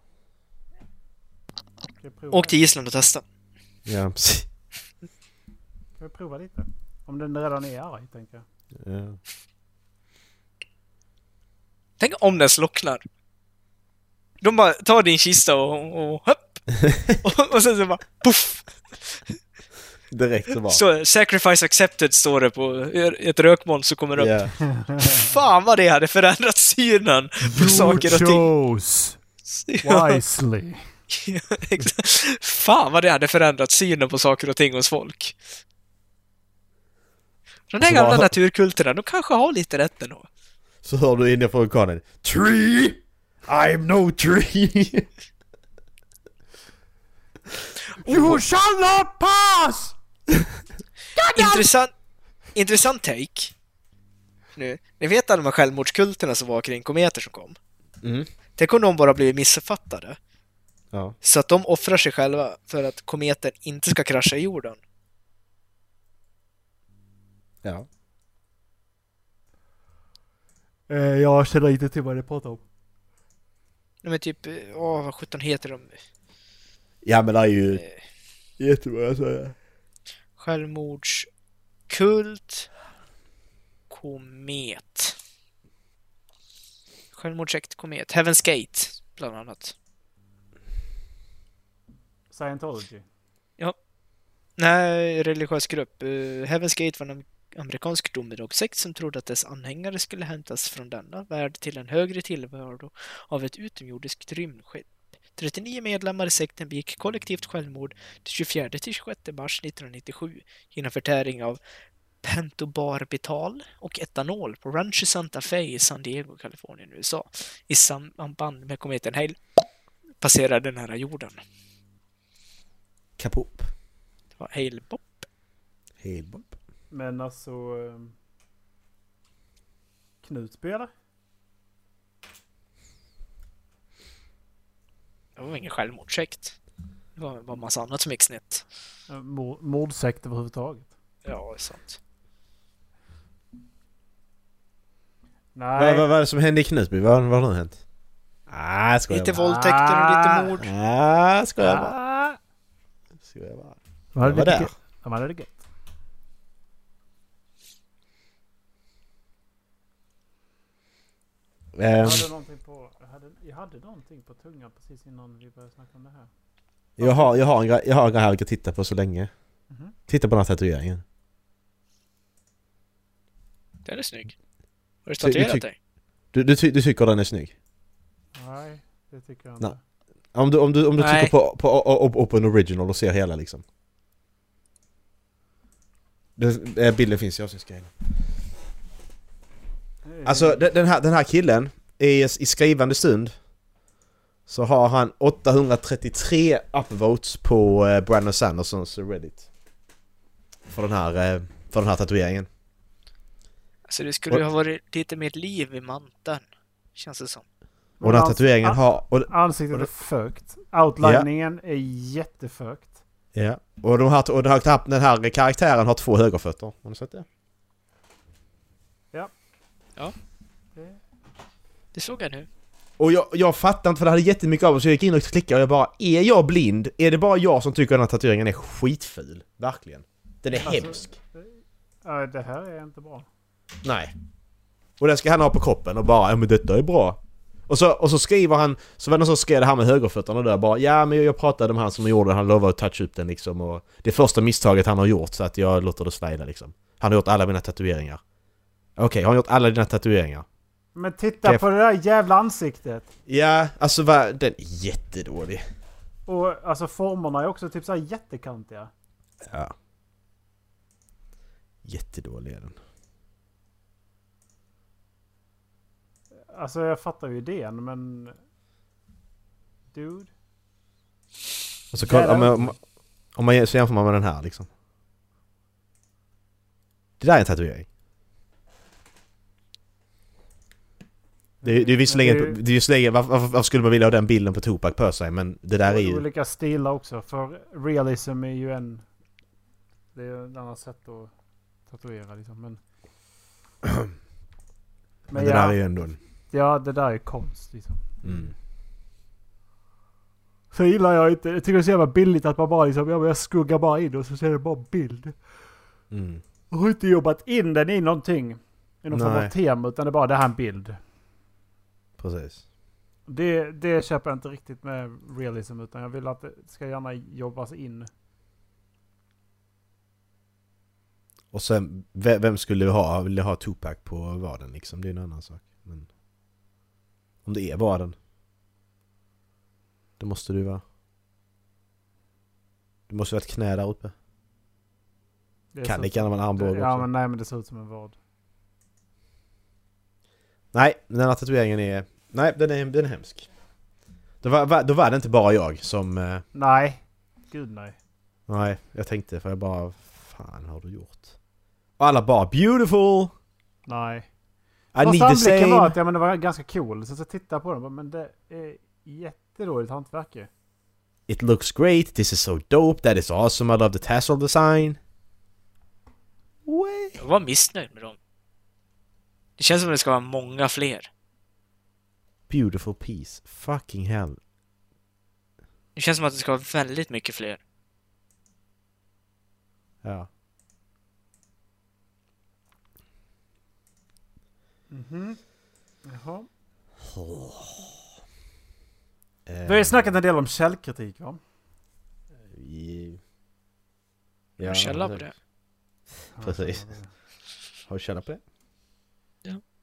Åk till Island och testa. Ja, precis. ska jag prova lite? Om den redan är arg tänker jag. Ja. Tänk om den slocknar. De bara tar din kista och, och hopp! och, och sen så bara poff! Direkt så bara. Så, sacrifice accepted står det på ett rökmoln så kommer det upp. Ja. Fan vad det hade förändrat synen på saker och ting. chose Ja, wisely. exakt. Fan vad det hade förändrat synen på saker och ting hos folk. De där Så gamla vad- naturkulterna, de kanske har lite rätt ändå. Så hör du inne på vulkanen. Tree! I'm no tree! You shall not pass! Intressant, intressant take. Nu, ni vet alla de här självmordskulterna som var kring kometer som kom? Mm. Tänk om de bara blivit missuppfattade. Ja. Så att de offrar sig själva för att kometen inte ska krascha i jorden. Ja. Eh, jag känner inte till vad det pratar om. De är typ, eh, åh vad sjutton heter de? Ja men det är ju Eh, jättebra att säga. Självmordskult Komet Självmordssekt Komet Heaven's Gate bland annat Scientology. Nej, religiös grupp. Uh, Heaven's Gate var en amerikansk domedagssekt som trodde att dess anhängare skulle hämtas från denna värld till en högre tillvaro av ett utomjordiskt rymdskepp. 39 medlemmar i sekten begick kollektivt självmord den 24-26 mars 1997 genom förtäring av pentobarbital och etanol på Rancho Santa Fe i San Diego, Kalifornien, USA i samband med kometen Hale passerade nära jorden. Kapop. Det var Hale Bopp. Helbopp. Men alltså... Eh, Knutby eller? Det var ingen självmordssekt. Det var bara en massa annat som gick snett. Mord- Mordsekt överhuvudtaget. Ja, det är sant. Nej. Vad, vad, vad är det som hände i Knutby? Vad, vad har nu hänt? Ah, jag Lite bara. våldtäkter och lite mord. Ah, skojar bara. Ah, Skojar bara. de hade Jag var lite där. gött. De hade det gött. Jag Ehm, hade någonting på... Jag hade, jag hade någonting på tungan precis innan vi började snacka om det här. jag, har, jag, har en jag har en grej här jag kan titta på så länge. Mhm. Titta på den här tatueringen. Den är snygg. Har du tatuerat dig? Du, du, ty, du tycker den är snygg? Nej, det tycker jag Nej. inte. Om du, om du, om du Nej. trycker på, på o- o- Open Original och ser hela liksom. Det, eh, bilden finns i avsnittsguiden. Alltså den, den, här, den här killen, i, i skrivande stund så har han 833 upvotes på eh, Brandon Sandersons Reddit. För den här, eh, för den här tatueringen. Alltså det skulle ju ha varit lite mer liv i manteln. Känns det som. Och den här ans- tatueringen har... Och, Ansiktet och är fökt. Outliningen är jättefökt. ja, och, de här, och den, här, den här karaktären har två högerfötter. Har ni sett det? Det- Det såg jag nu. Och jag, jag fattar inte för det hade jättemycket av det så jag gick in och klickade och jag bara Är jag blind? Är det bara jag som tycker den här tatueringen är skitful? Verkligen. Den är Alltså- hemsk. Ja, det här är inte bra. Nej. Och den ska han ha på kroppen och bara ja men detta är bra. Och så, och så skriver han, så var det någon som skrev det här med högerfötterna där bara Ja men jag pratade med han som gjorde den, han lovade att toucha upp den liksom och Det är första misstaget han har gjort så att jag låter det slida liksom. Han har gjort alla mina tatueringar. Okej, har han gjort alla dina tatueringar? Men titta Det- på det där jävla ansiktet. Ja, alltså va, den är jättedålig. Och alltså formerna är också typ så här jättekantiga. Ja. Jättedålig är den. Alltså jag fattar ju idén men... Dude. Och så kolla, om, man- om, om man så jämför man med den här liksom. Det där är en tatuering. Det, är- det är visserligen, Men det är visserligen varför, varför, skulle man vilja ha den bilden på Tupac på sig men det där är ju... Olika stilar också. För realism är ju en... Det är ju ett annat sätt att tatuera liksom. Men, Men det ja, där är ju ändå en... ja, det där är konst liksom. Mm. Så gillar jag inte. Jag tycker det är så jävla billigt att man bara liksom, ja, men jag skuggar bara in och så ser det bara bild. Mm. Jag har inte jobbat in den i någonting. I någon form av tema utan det är bara det här är en bild. Precis. Det, det köper jag inte riktigt med realism utan jag vill att det ska gärna jobbas in. Och sen, ve- vem skulle ha, vilja ha Tupac på vaden liksom? Det är en annan sak. Men... Om det är vaden. Det måste du vara. Det måste vara ett knä där uppe. Det Kan lika gärna vara en armbåge Ja också. men nej men det ser ut som en vad. Nej, den här tatueringen är... Nej, den är, den är hemsk. Då var, va- då var det inte bara jag som... eh, Nej. Gud nej. Nej, jag tänkte för jag bara... Fan har du gjort? Och alla bara 'Beautiful! Nej. I need Första the anblicken var same!' att ja, men det var ganska cool. Så, så tittade jag på den men det är jättedåligt hantverk ju. It looks great, this is so dope, that is awesome, I love the tassel design. Way. Jag var missnöjd med dem. Det känns som att det ska vara många fler. Beautiful piece. Fucking hell. Det känns som att det ska vara väldigt mycket fler. Ja. Mhm. Jaha. Eh, Vi har ju snackat en del om källkritik va? i- Har du källa på det? Precis. Har du källa på det?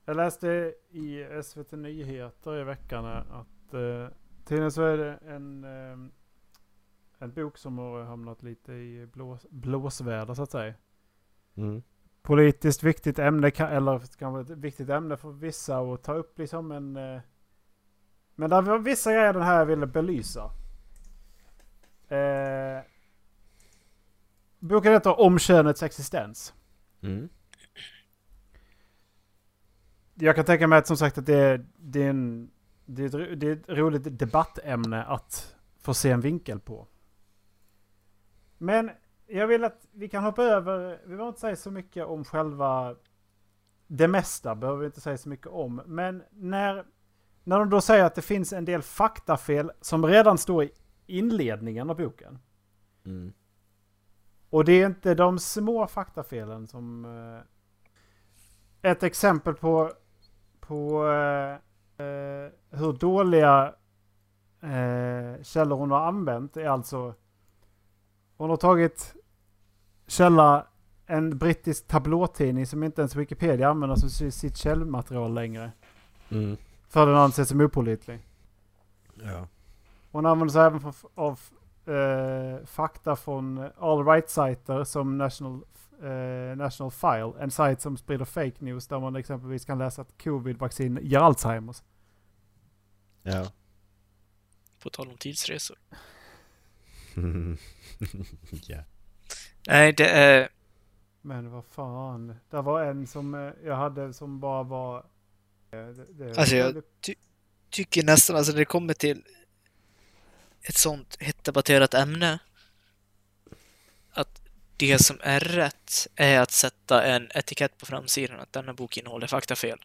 Jag läste i SVT Nyheter i veckan att eh, tydligen så är det en, eh, en bok som har hamnat lite i blås, blåsväder så att säga. Mm. Politiskt viktigt ämne, eller kanske ett viktigt ämne för vissa att ta upp liksom en... Eh, men det var vissa grejer den här ville belysa. Eh, boken heter Om könets existens. Mm. Jag kan tänka mig att som sagt att det är, det är, en, det är, ett, det är ett roligt debattämne att få se en vinkel på. Men jag vill att vi kan hoppa över, vi behöver inte säga så mycket om själva det mesta behöver vi inte säga så mycket om. Men när, när de då säger att det finns en del faktafel som redan står i inledningen av boken. Mm. Och det är inte de små faktafelen som... Eh, ett exempel på, på eh, eh, hur dåliga eh, källor hon har använt är alltså... Hon har tagit källa en brittisk tablåtidning som inte ens Wikipedia använder som si- sitt källmaterial längre. Mm. För den anses som opålitlig. Ja. Hon använder sig även av eh, fakta från all right-sajter som National, eh, National File. En sajt som sprider fake news där man exempelvis kan läsa att covid-vaccin ger Alzheimers. Ja. På tal om tidsresor. ja. Nej, det är... Men vad fan. Det var en som eh, jag hade som bara var... eh, Det, det, Alltså, jag- Tycker nästan, alltså när det kommer till ett sånt hett debatterat ämne, det som är rätt är att sätta en etikett på framsidan att denna bok innehåller faktafel.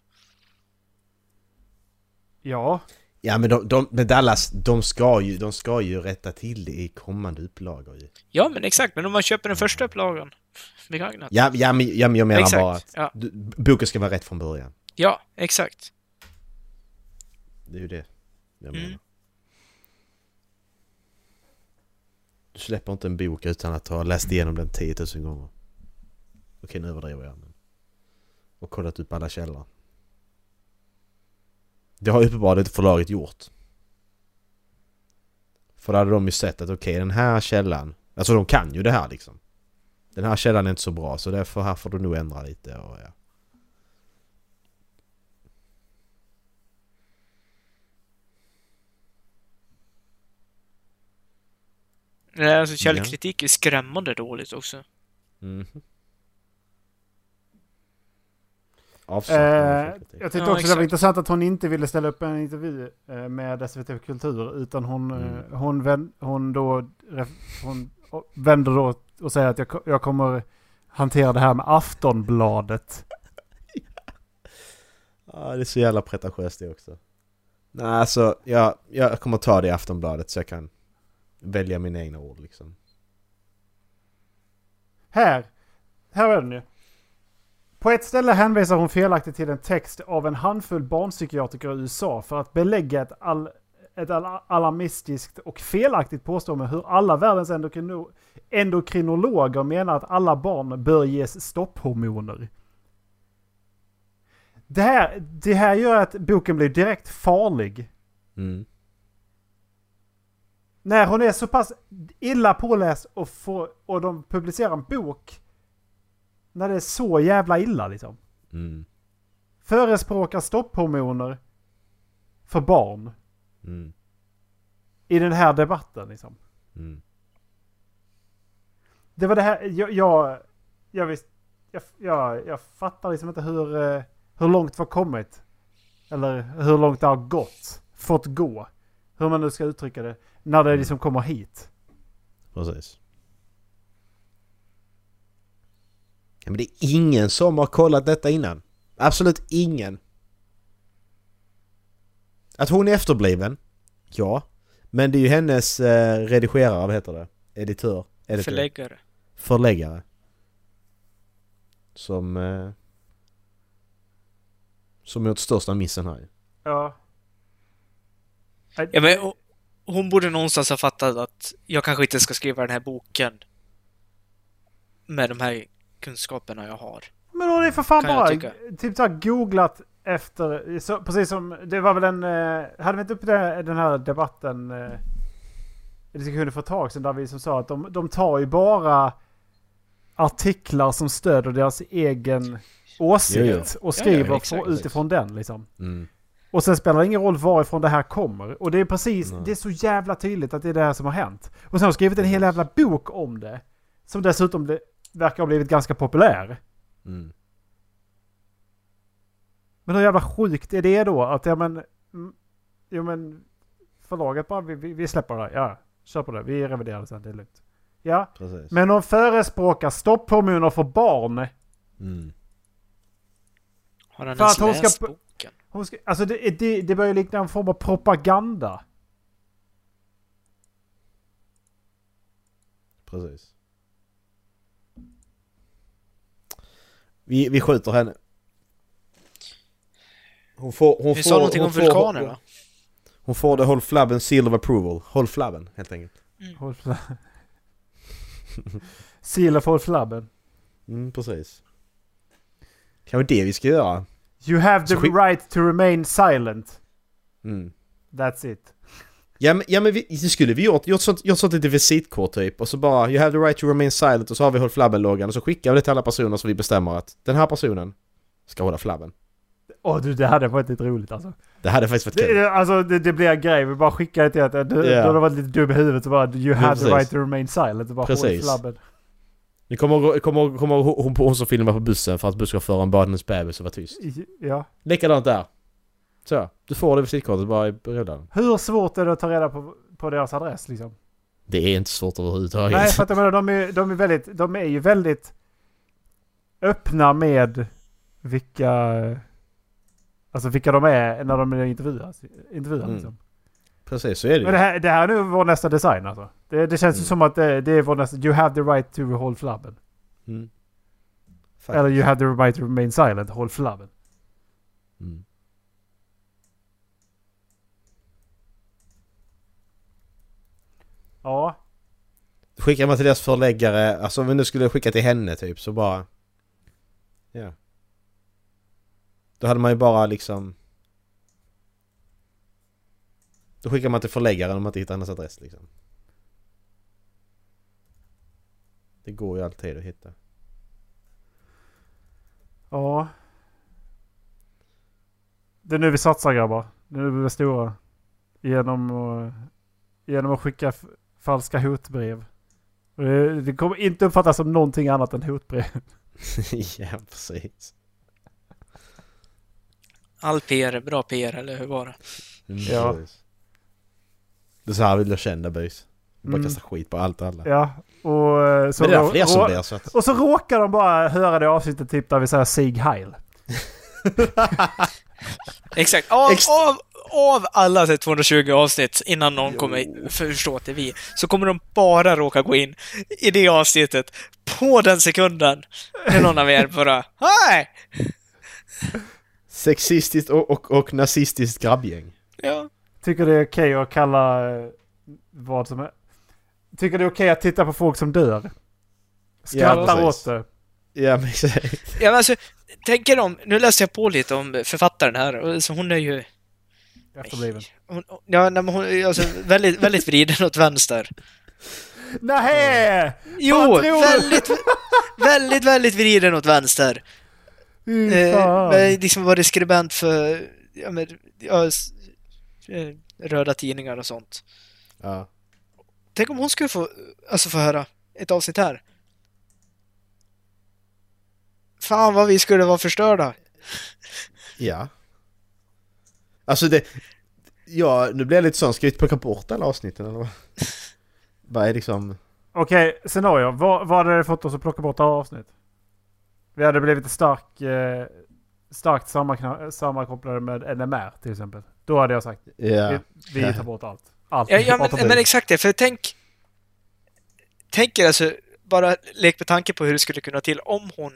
Ja, Ja men de, de, men Dallas, de ska, ju, de ska ju rätta till det i kommande upplagor ju. Ja, men exakt, men om man köper den första upplagan begagnat. Ja, ja, men, ja, men jag menar Exakt, bara att ja. boken ska vara rätt från början. Ja, exakt. Det är ju det jag Mm. menar. Du släpper inte en bok utan att ha läst igenom den 10 000 gånger. Okej, nu överdriver jag. Men... Och kollat upp alla källor. Det har uppenbarligen inte förlaget gjort. För då hade de ju sett att okej, den här källan... Alltså de kan ju det här liksom. Den här källan är inte så bra så därför här får du nog ändra lite och ja. Nej, alltså källkritik är skrämmande dåligt också. Mhm. Eh, jag tyckte Ja, också det var exakt. intressant att hon inte ville ställa upp en intervju eh, med SVT Kultur utan hon, Mm. eh, hon, vän, hon då hon vänder då och säger att jag, jag kommer hantera det här med Aftonbladet. Ja, det är så jävla pretentiöst det också. Nej, alltså jag, jag kommer ta det i Aftonbladet så jag kan välja mina egna ord liksom. Här, här är den ju. På ett ställe hänvisar hon felaktigt till en text av en handfull barnpsykiatriker i USA för att belägga ett, all, ett al- alarmistiskt och felaktigt påstående hur alla världens endokrino, endokrinologer menar att alla barn bör ges stopphormoner. Det här, det här gör att boken blir direkt farlig. Mm. När hon är så pass illa påläst och, får, och de publicerar en bok när det är så jävla illa liksom. Mm. Förespråkar stopphormoner för barn Mm. i den här debatten liksom. Mm. Det var det här, jag, jag, jag visst, jag, jag, jag fattar liksom inte hur, eh, hur långt vi har kommit. Eller hur långt det har gått. Fått gå. Hur man nu ska uttrycka det. När det liksom kommer hit. Precis. Ja, men det är ingen som har kollat detta innan. Absolut ingen. Att hon är efterbliven? Ja. Men det är ju hennes eh, redigerare, vad heter det? Editör? Editor. Förläggare. Förläggare. Som... Eh, som gjort största missen här ju. Ja. Ja, men ho- hon borde någonstans ha fattat att jag kanske inte ska skriva den här boken med de här kunskaperna jag har. Men hon är för fan Kan bara typ så googlat efter, så, precis som, det var väl en, eh, hade vi inte upp det, den här debatten eh, i diskussionen för ett tag sedan där vi som sa att de, de tar ju bara artiklar som stöder deras egen åsikt Jo, jo. och Ja, ja, skriver exakt, från- utifrån den liksom. Mm. Och sen spelar det ingen roll varifrån det här kommer. Och det är precis, Nej. det är så jävla tydligt att det är det här som har hänt. Och sen har de skrivit en hel jävla bok om det. Som dessutom det, verkar ha blivit ganska populär. Mm. Men hur jävla sjukt är det då? Att ja men... mm, Jo men... Förlaget bara, vi, vi, vi släpper det. Ja, kör på det. Vi reviderar det sen, det är lugnt. Ja, Precis. men de förespråkar stopphormoner för barn. Mm. Har han För ens att hon ska läst boken? Hon ska, alltså det, det, det börjar likna en form av propaganda. Precis. Vi, vi skjuter henne. Hon får... Hon Vi får, sa någonting hon om får- vulkanerna. Hon får det Håll Flabben Seal of Approval. Håll Flabben, helt enkelt. Håll fla- Seal of Håll Flabben. Mm, precis. Kanske det vi ska göra. You have the right to remain silent. Mm. That's it. Ja men, ja, men vi, det skulle vi gjort. Gjort sånt, gjort sånt lite visitkort typ. Och så bara You have the right to remain silent och så har vi Håll Flabben-loggan och så skickar vi det till alla personer så vi bestämmer att den här personen ska hålla flabben. Åh du, det hade varit lite roligt alltså. Det hade faktiskt varit kul. det- alltså det, det blir en grej. Vi bara skickar det till att du, Ja. du har varit lite dum i huvudet så bara You have the precis. right to remain silent. Och bara håll flabben. Ni kommer kommer, kommer hon, hon som filmar på bussen för att busschauffören bad hennes bebis att vara tyst. Ja. Likadant där. Så, du får det visitkortet bara i brevlådan. Hur svårt är det att ta reda på, på deras adress liksom? Det är inte svårt överhuvudtaget. Nej, för att jag menar, de är, de är väldigt, de är ju väldigt öppna med vilka, alltså vilka de är när de intervjuas. intervjuar Mm. liksom. Precis, så är det Men det ju. här, det här är nu vår nästa design alltså. Det, det känns ju Mm. som att det, det är vår nästa, you have the right to hold flabben. Mm. Eller you have the right to remain silent, hold flabben. Mm. Ja. Skickar man till deras förläggare, alltså om vi nu skulle skicka till henne typ så bara... Ja. Då hade man ju bara liksom... Då skickar man till förläggaren om man inte hittar hennes adress liksom. Det går ju alltid att hitta. Ja. Det är nu vi satsar grabbar. Det är nu vi blir stora. Genom att, genom att skicka falska hotbrev. Det kommer inte uppfattas som någonting annat än hotbrev. ja, precis. All PR är bra PR, eller hur var det? Mm, Ja. precis. Det är så här vi blir kända böjs. Bara Mm. kasta skit på allt och alla. Ja. Och eh, så, Men det är fler som blir så att... och så råkar de bara höra det avsnittet typ där vi säger Sig Heil. Exakt. Av, Ex- av, av alla så här 220 avsnitt innan någon kommer förstå att det är vi, så kommer de bara råka gå in i det avsnittet på den sekunden när någon av er bara Hej! Sexistiskt och, och, och nazistiskt grabbgäng. Ja. Tycker det är okej att kalla eh, vad som är... Tycker det är okej att titta på folk som dör. Skrattar Ja, åt det. Ja men exakt. ja men alltså, tänker om, nu läste jag på lite om författaren här, och så hon är ju... Efterbliven. Hon, ja, nej, men hon är alltså väldigt, väldigt vriden åt vänster. Nej! Jo, väldigt, väldigt, väldigt vriden åt vänster. Fy Eh, men liksom varit skribent för ja, men, ja, röda tidningar och sånt. Ja. Tänk om hon skulle få, alltså få höra ett avsnitt här. Fan vad vi skulle vara förstörda. Ja. Alltså det... Ja, nu blir jag lite sån. Ska vi plocka bort alla avsnitten eller vad? Vad är liksom... Okej, scenario. Vad, vad hade det fått oss att plocka bort alla avsnitt? Vi hade blivit stark, eh, starkt sammankopplade med NMR till exempel. Då hade jag sagt Ja. vi, vi tar bort allt. Allt. Ja, ja men, bort. men exakt det, för tänk... Tänk er alltså, bara lek med tanke på hur det skulle kunna till om hon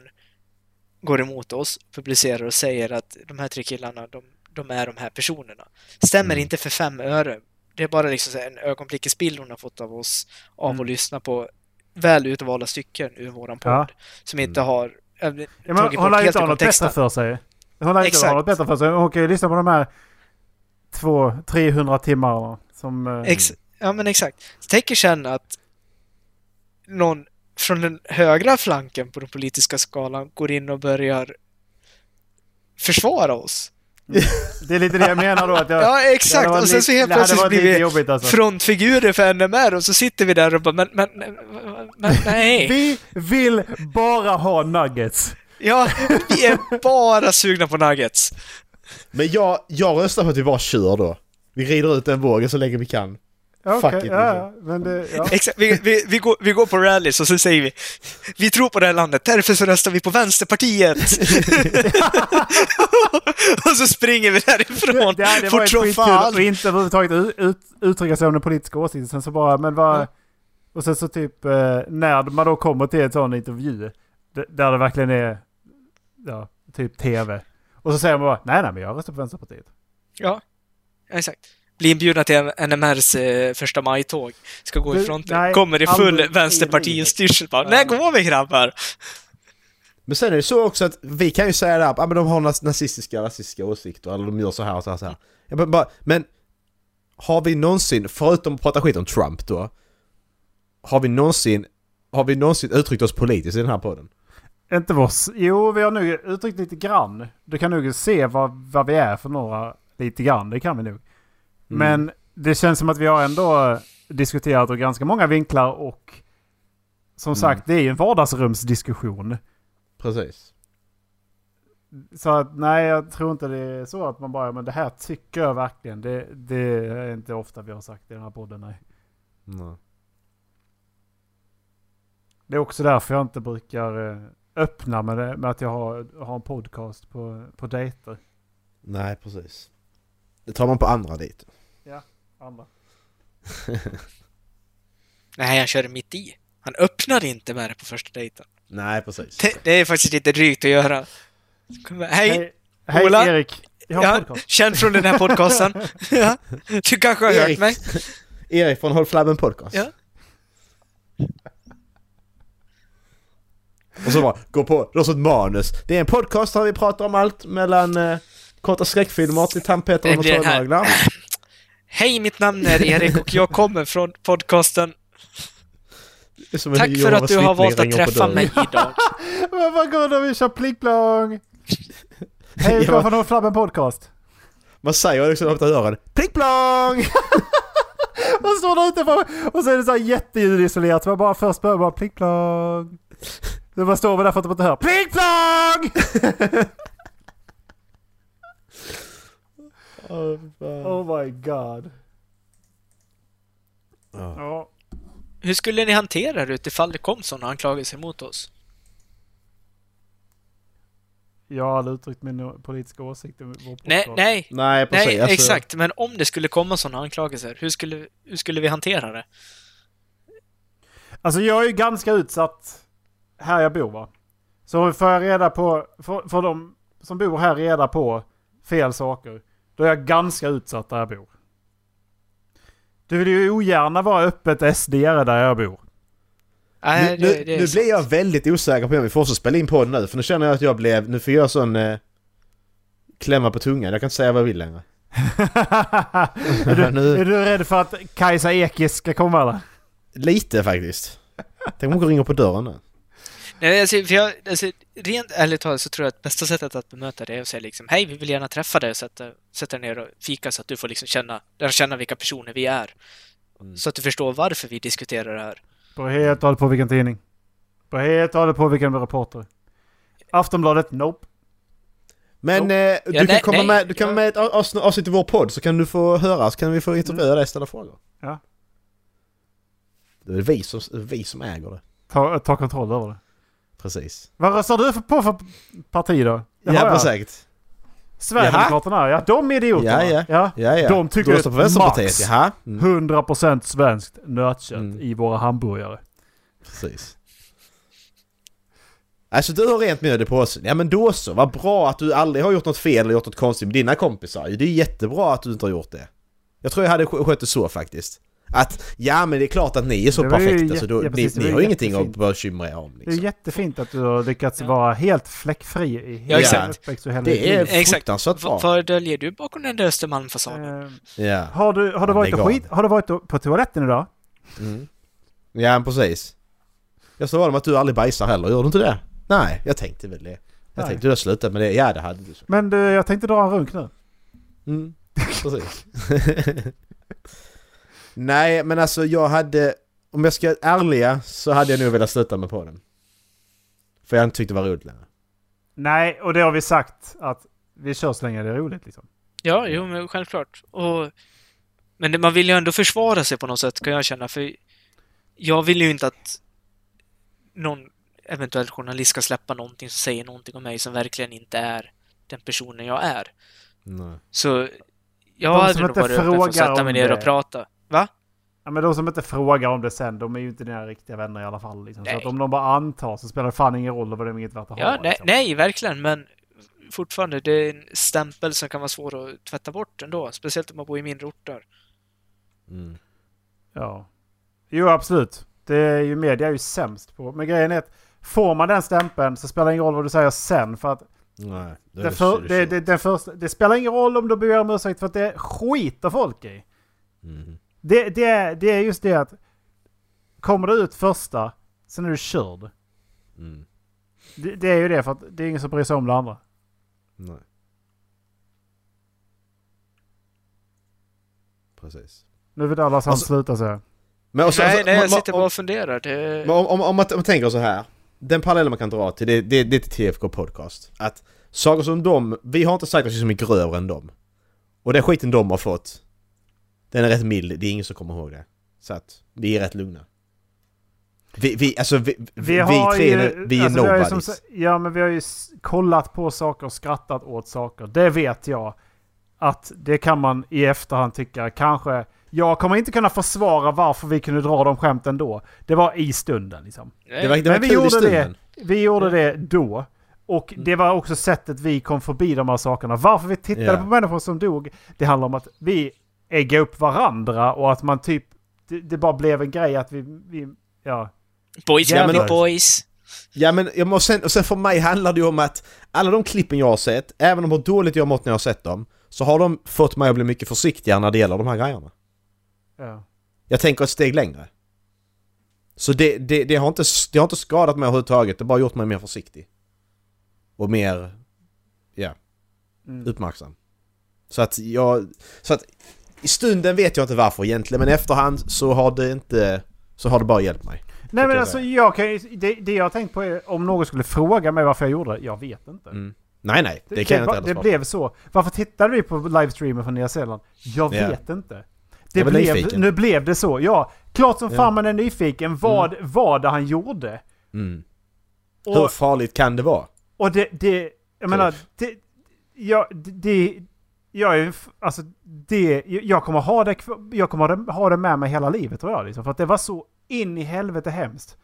går emot oss, publicerar och säger att de här tre killarna, de, de är de här personerna. Stämmer Mm. inte för fem öre. Det är bara liksom en ögonblickets bild hon har fått av oss av Mm. att lyssna på väl utvalda stycken ur våran podd. Ja. Som inte har äh, Ja, men tagit hon bort lär ju helt inte ur ha något bättre kontexten. för sig. Hon lär inte ha något bättre för sig. Hon kan ju lyssna på de här två, 300 timmarna som... eh, Ex ja, men exakt. Så tänk er sen att någon från den högra flanken på den politiska skalan går in och börjar försvara oss. Det är lite det jag menar då. Att jag, Ja, exakt. Och sen så helt plötsligt blir vi jobbigt alltså. frontfigurer för NMR och så sitter vi där och bara men, men, men nej. Vi vill bara ha nuggets. Ja, vi är bara sugna på nuggets. Men jag, jag röstar på att vi bara kör då. Vi rider ut den vågen så länge vi kan. Okej, Fuck it, ja, ja, men det... Ja. Exakt. Vi, vi, vi, går, vi går på rallys och så säger vi Vi tror på det här landet, därför så röstar vi på Vänsterpartiet. och så springer vi därifrån. Det hade Fort varit som skitkul att inte överhuvudtaget ut, ut, uttrycka sig om den politiska åsikten. Sen så bara, men vad... Ja. Och sen så typ eh, när man då kommer till en sån intervju. Där det verkligen är, ja, typ tv. Och så säger man bara, nej nej men jag röstar på Vänsterpartiet. Ja, exakt. Bli inbjudna till NMRs eh, första maj-tåg. Ska gå i fronten. nej, Kommer i full vänsterpartistyrsel bara. Ja. När går vi grabbar? Men sen är det så också att vi kan ju säga där, ah, men de har nazistiska, rasistiska åsikter eller de gör så här och så här. Så här. Jag bara, men har vi någonsin, förutom att prata skit om Trump då, har vi någonsin, har vi någonsin uttryckt oss politiskt i den här podden? Inte vårs. Jo, vi har nog uttryckt lite grann. Du kan nog se vad, vad vi är för några lite grann. Det kan vi nog. Men det känns som att vi har ändå diskuterat ur ganska många vinklar och som Mm. sagt, det är ju en vardagsrumsdiskussion. Precis. Så att nej, jag tror inte det är så att man bara, men det här tycker jag verkligen. Det, det är inte ofta vi har sagt i den här podden, nej. Nej. Det är också därför jag inte brukar eh, öppna med, det, med att jag har, har en podcast på, på dejter. Nej, precis. Det tar man på andra dit. Andra. Nej, han körde mitt i. Han öppnade inte med det på första dejten. Nej, precis. Det, det är faktiskt lite drygt att göra. Hej! Hej, hej Ola? Erik! Jag har Ja, podcast. känd från den här podcasten. ja. Du kanske har hört Erik. mig? Erik från Håll Flabben Podcast. Ja. Och så bara, gå på, ett manus. Det är en podcast där vi pratar om allt mellan eh, korta skräckfilmer till tandpetare och tånaglar. Hej, mitt namn är Erik och jag kommer från podcasten. Tack för att du har valt att träffa mig idag. Men vad går det vi kör plickplong? Hej, Ja. välkommen från Flabben Podcast. Man säger liksom öppna dörren. Plickplong! Man står där på, och så är det så här. Så man bara först börjar bara plickplong. Så man står där för att man inte hör plickplong! Oh my god. Ja. Ja. Hur skulle ni hantera det utifall det kom sådana anklagelser mot oss? Jag har aldrig uttryckt min politiska åsikt. Nej, nej, Nej, precis. nej, alltså, exakt. Men om det skulle komma sådana anklagelser, hur skulle, hur skulle vi hantera det? Alltså jag är ju ganska utsatt här jag bor va. Så får jag reda på, för, för de som bor här reda på fel saker. Då är jag ganska utsatt där jag bor. Du vill ju ogärna vara öppet SD där jag bor. Nej, nu, det, nu, det nu sant. blir jag väldigt osäker på om vi får så spela in på nu. För nu känner jag att jag blev... Nu får jag sån... Eh, klämma på tungan. Jag kan inte säga vad jag vill längre. är, du, Nu- är du rädd för att Kajsa Ekis ska komma eller? Lite faktiskt. Tänk om hon ringer på dörren nu. Nej, alltså, för jag, alltså, rent ärligt talat så tror jag att bästa sättet att bemöta det är att säga liksom Hej, vi vill gärna träffa dig och sätta, sätta ner och fika så att du får liksom känna, lära känna vilka personer vi är. Mm. Så att du förstår varför vi diskuterar det här. På helt och hållet på vilken tidning. På helt och hållet på vilken reporter. Aftonbladet, nope. Men eh, du Ja, kan nej, komma nej. med, du kan Ja. med ett avsnitt, i vår podd så kan du få höra, så kan vi få intervjua dig och ställa frågor. Ja. Det är vi som, vi som äger det. Ta, ta kontroll över det. Precis. Vad röstar du för, på för parti då? Det Ja, precis. Sverigedemokraterna, ja de idioterna. Ja, ja. Ja, ja. De tycker att Max- jaha. Mm. 100% svenskt nötkött Mm. i våra hamburgare. Precis. Alltså du har rent mjöl i påsen. Ja men då så, vad bra att du aldrig har gjort något fel eller gjort något konstigt med dina kompisar. Det är jättebra att du inte har gjort det. Jag tror jag hade skö- skött det så faktiskt. Att, ja men det är klart att ni är så perfekta så då, ja, precis, ni, ni har ju ingenting att bekymra er om Det är liksom. jättefint att du har lyckats Ja. vara helt fläckfri i hela exakt. uppväxt och hela Det är fruktansvärt bra. vad döljer du bakom den där Östermalmsfasaden? Eh, Ja. har du, har du Ja, varit och skit, har du varit på toaletten idag? Mm. Ja precis. Jag sa om att du aldrig bajsar heller, gör du inte det? Nej, jag tänkte väl det. Jag Nej. tänkte du har slutat med det. Ja det hade du. Men du, jag tänkte dra en runk nu. Mm, precis. Nej, men alltså jag hade... Om jag ska vara ärliga så hade jag nog velat sluta med på den. För jag inte tyckte det var roligt längre. Nej, och det har vi sagt att vi kör så länge det är roligt liksom. Ja, jo, men självklart. Och, men det, man vill ju ändå försvara sig på något sätt, kan jag känna. För jag vill ju inte att någon eventuell journalist ska släppa någonting som säger någonting om mig som verkligen inte är den personen jag är. Nej. Så jag De hade nog varit öppen för att sätta mig ner och prata. Va? Ja, men de som inte frågar om det sen, de är ju inte dina riktiga vänner i alla fall. Liksom. Så att om de bara antar så spelar det fan ingen roll och vad det är inget värt att Ja, ha. nej, liksom. nej, verkligen, men fortfarande, det är en stämpel som kan vara svår att tvätta bort ändå. Speciellt om man bor i mindre orter. Mm. Ja. Jo, absolut. Det är ju media är ju sämst på. Men grejen är att får man den stämpeln så spelar det ingen roll vad du säger sen. För att Nej. då är det, det för, det, det, den första, det spelar ingen roll om du ber om ursäkt för att det skiter folk i. Mm. Det, det, är, det är just det att kommer du ut första, sen är du körd. Mm. Det, det är ju det för att det är ingen som bryr sig om det andra. Nej. Precis. Nu vill han Alltså- sluta säga. Men, och så, nej, alltså, nej, jag sitter bara och funderar. Det... Men om, om, om, man, om man tänker så här. Den parallellen man kan dra till det, det, det är till TFK Podcast. Att saker som de, vi har inte sagt att vi är så grövre än dem. Och den skiten de har fått, den är rätt mild, det är ingen som kommer ihåg det. Så att vi är rätt lugna. Vi, vi alltså vi, vi, vi tre, ju- vi är alltså, har nobodies. som Ja, men vi har ju kollat på saker och skrattat åt saker. Det vet jag. Att det kan man i efterhand tycka kanske... Jag kommer inte kunna försvara varför vi kunde dra de skämten då. Det var i stunden liksom. det var, det var Men vi gjorde stunden. Vi gjorde det då. Och det var också sättet vi kom förbi de här sakerna. Varför vi tittade Ja. på människor som dog. Det handlar om att vi äggade upp varandra och att man typ... Det, det bara blev en grej att vi... vi ja. Boys Ja, men- boys. Ja men jag måste, sen, och sen för mig handlar det ju om att alla de klippen jag har sett, även om hur dåligt jag har mått när jag har sett dem, så har de fått mig att bli mycket försiktigare när det gäller de här grejerna. ja. Jag tänker ett steg längre. Så det, det, det, har inte, det har inte skadat mig överhuvudtaget, det har bara gjort mig mer försiktig. Och mer, ja, Mm. uppmärksam. Så att jag, så att i stunden vet jag inte varför egentligen, men efterhand så har det inte, så har det bara hjälpt mig. Nej men alltså jag kan det, det jag har tänkt på är om någon skulle fråga mig varför jag gjorde det. Jag vet inte. Mm. Nej nej, det, Det, kan det, jag inte det svara blev så. Varför tittade vi på livestreamen från Nya Zeeland? Jag Ja. vet inte. Det Jag blev, nyfiken. nu blev det så. Ja, klart som Ja. fan man är nyfiken. Vad var det han gjorde? Mm. Hur Och, farligt kan det vara? och det, det, jag menar, Typ. det, ja, det jag är, alltså det, jag kommer ha det, jag kommer ha det med mig hela livet tror jag liksom. För att det var så in i helvete hemskt.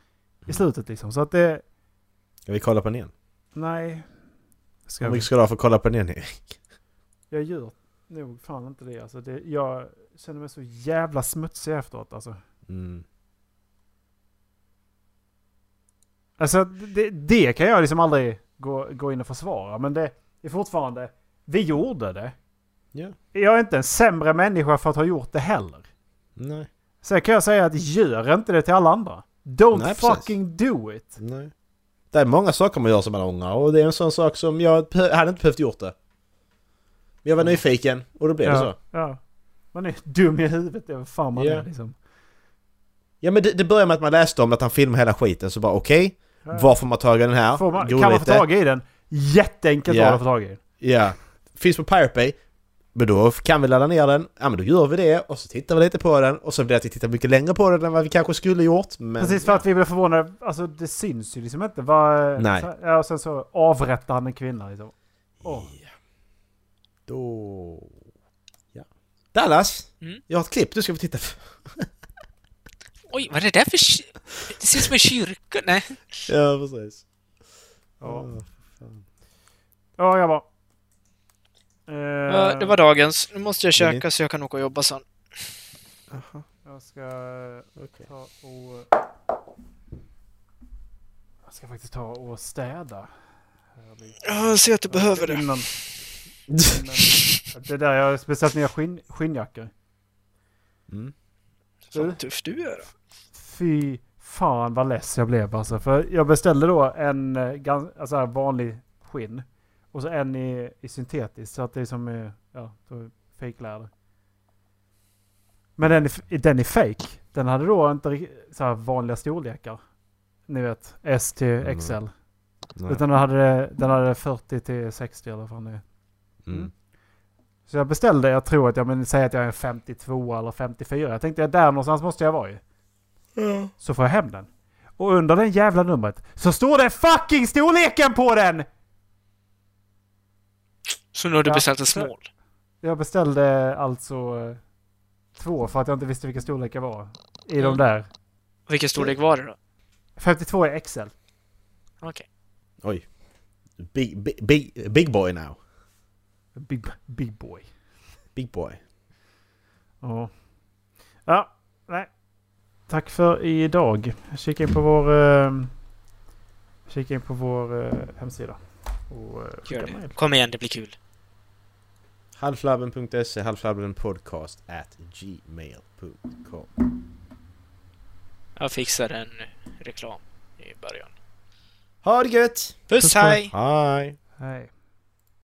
I slutet liksom. Så att det, Ska vi kolla på den igen? nej. Ska Hur vi? mycket ska du ha för att kolla på den igen Erik? Jag gör nog fan inte det. Alltså det jag känner mig så jävla smutsig efteråt. Alltså, Mm. alltså det, det kan jag liksom aldrig gå, gå in och försvara. Men det är fortfarande, vi gjorde det. Ja. Jag är inte en sämre människa för att ha gjort det heller. Nej. Sen kan jag säga att gör inte det till alla andra. Don't Nej, precis. fucking do it. Nej. Det är många saker man gör som man ångrar och det är en sån sak som jag hade inte behövt gjort det. Men jag var nyfiken och då blev det ja, så. Ja. Man är dum i huvudet, det är vad fan man Ja. är liksom. Ja men det, det började med att man läste om att han filmade hela skiten så bara okej. Var får man tag i den här? Man, kan man få tag i den? Jätteenkelt Ja. det att få tag i. Ja. Finns på Pirate Bay. Men då kan vi ladda ner den. Ja men då gör vi det och så tittar vi lite på den och så blir det att vi tittar mycket längre på den än vad vi kanske skulle gjort. Men... Precis för att vi blev förvånade. Alltså det syns ju liksom inte. Vad, Nej. Så, ja, och sen så avrättar han en kvinna liksom. Åh. Ja. Då... Ja. Dallas! Mm. Jag har ett klipp du ska få titta på. Oj, vad är det där för... Det ser ut som en kyrka. Nej. Ja precis. Ja. Ja, jag bara. Eh, Ja, det var dagens. Nu måste jag käka så jag kan åka och jobba sen. Jag ska Okej. ta och... Jag ska faktiskt ta och städa. Lite. Jag ser att du behöver det. Innan, innan, det är där jag har beställt nya skinn, skinnjackor. Mm. Fan tuff du är då. Fy fan vad less jag blev alltså. För jag beställde då en eh, alltså vanlig skinn. Och så en i, i syntetiskt. Så att det är som eh, ja, fejkläder. Men den är, den är fake. Den hade då inte så här vanliga storlekar. Ni vet, S till Mm. XL. Nej. Utan den hade, den hade 40 till 60 eller vad fan det är. Mm. Så jag beställde, jag tror att jag men säger att jag är en 52 eller 54. Jag tänkte att där någonstans måste jag vara ju. Så får jag hem den. Och under den jävla numret så står det fucking storleken på den! Så nu har du Ja. beställt en small? Jag beställde alltså eh, två för att jag inte visste vilken storlek jag var. I Mm. de där. Vilken storlek var det då? 52 är XL. Okej. Oj. Big, big, big, big boy now. Big, big boy. Big boy. Ja. Ja, nej. Tack för idag. Kika in på vår... Eh, kika in på vår eh, hemsida. Och, eh, det. Kom igen, det blir kul. Halvflabben.se, halvflabbenpodcast at gmail.com. Jag fixar en reklam i början. Ha det gött! Puss, Puss hej! Hej! Hej.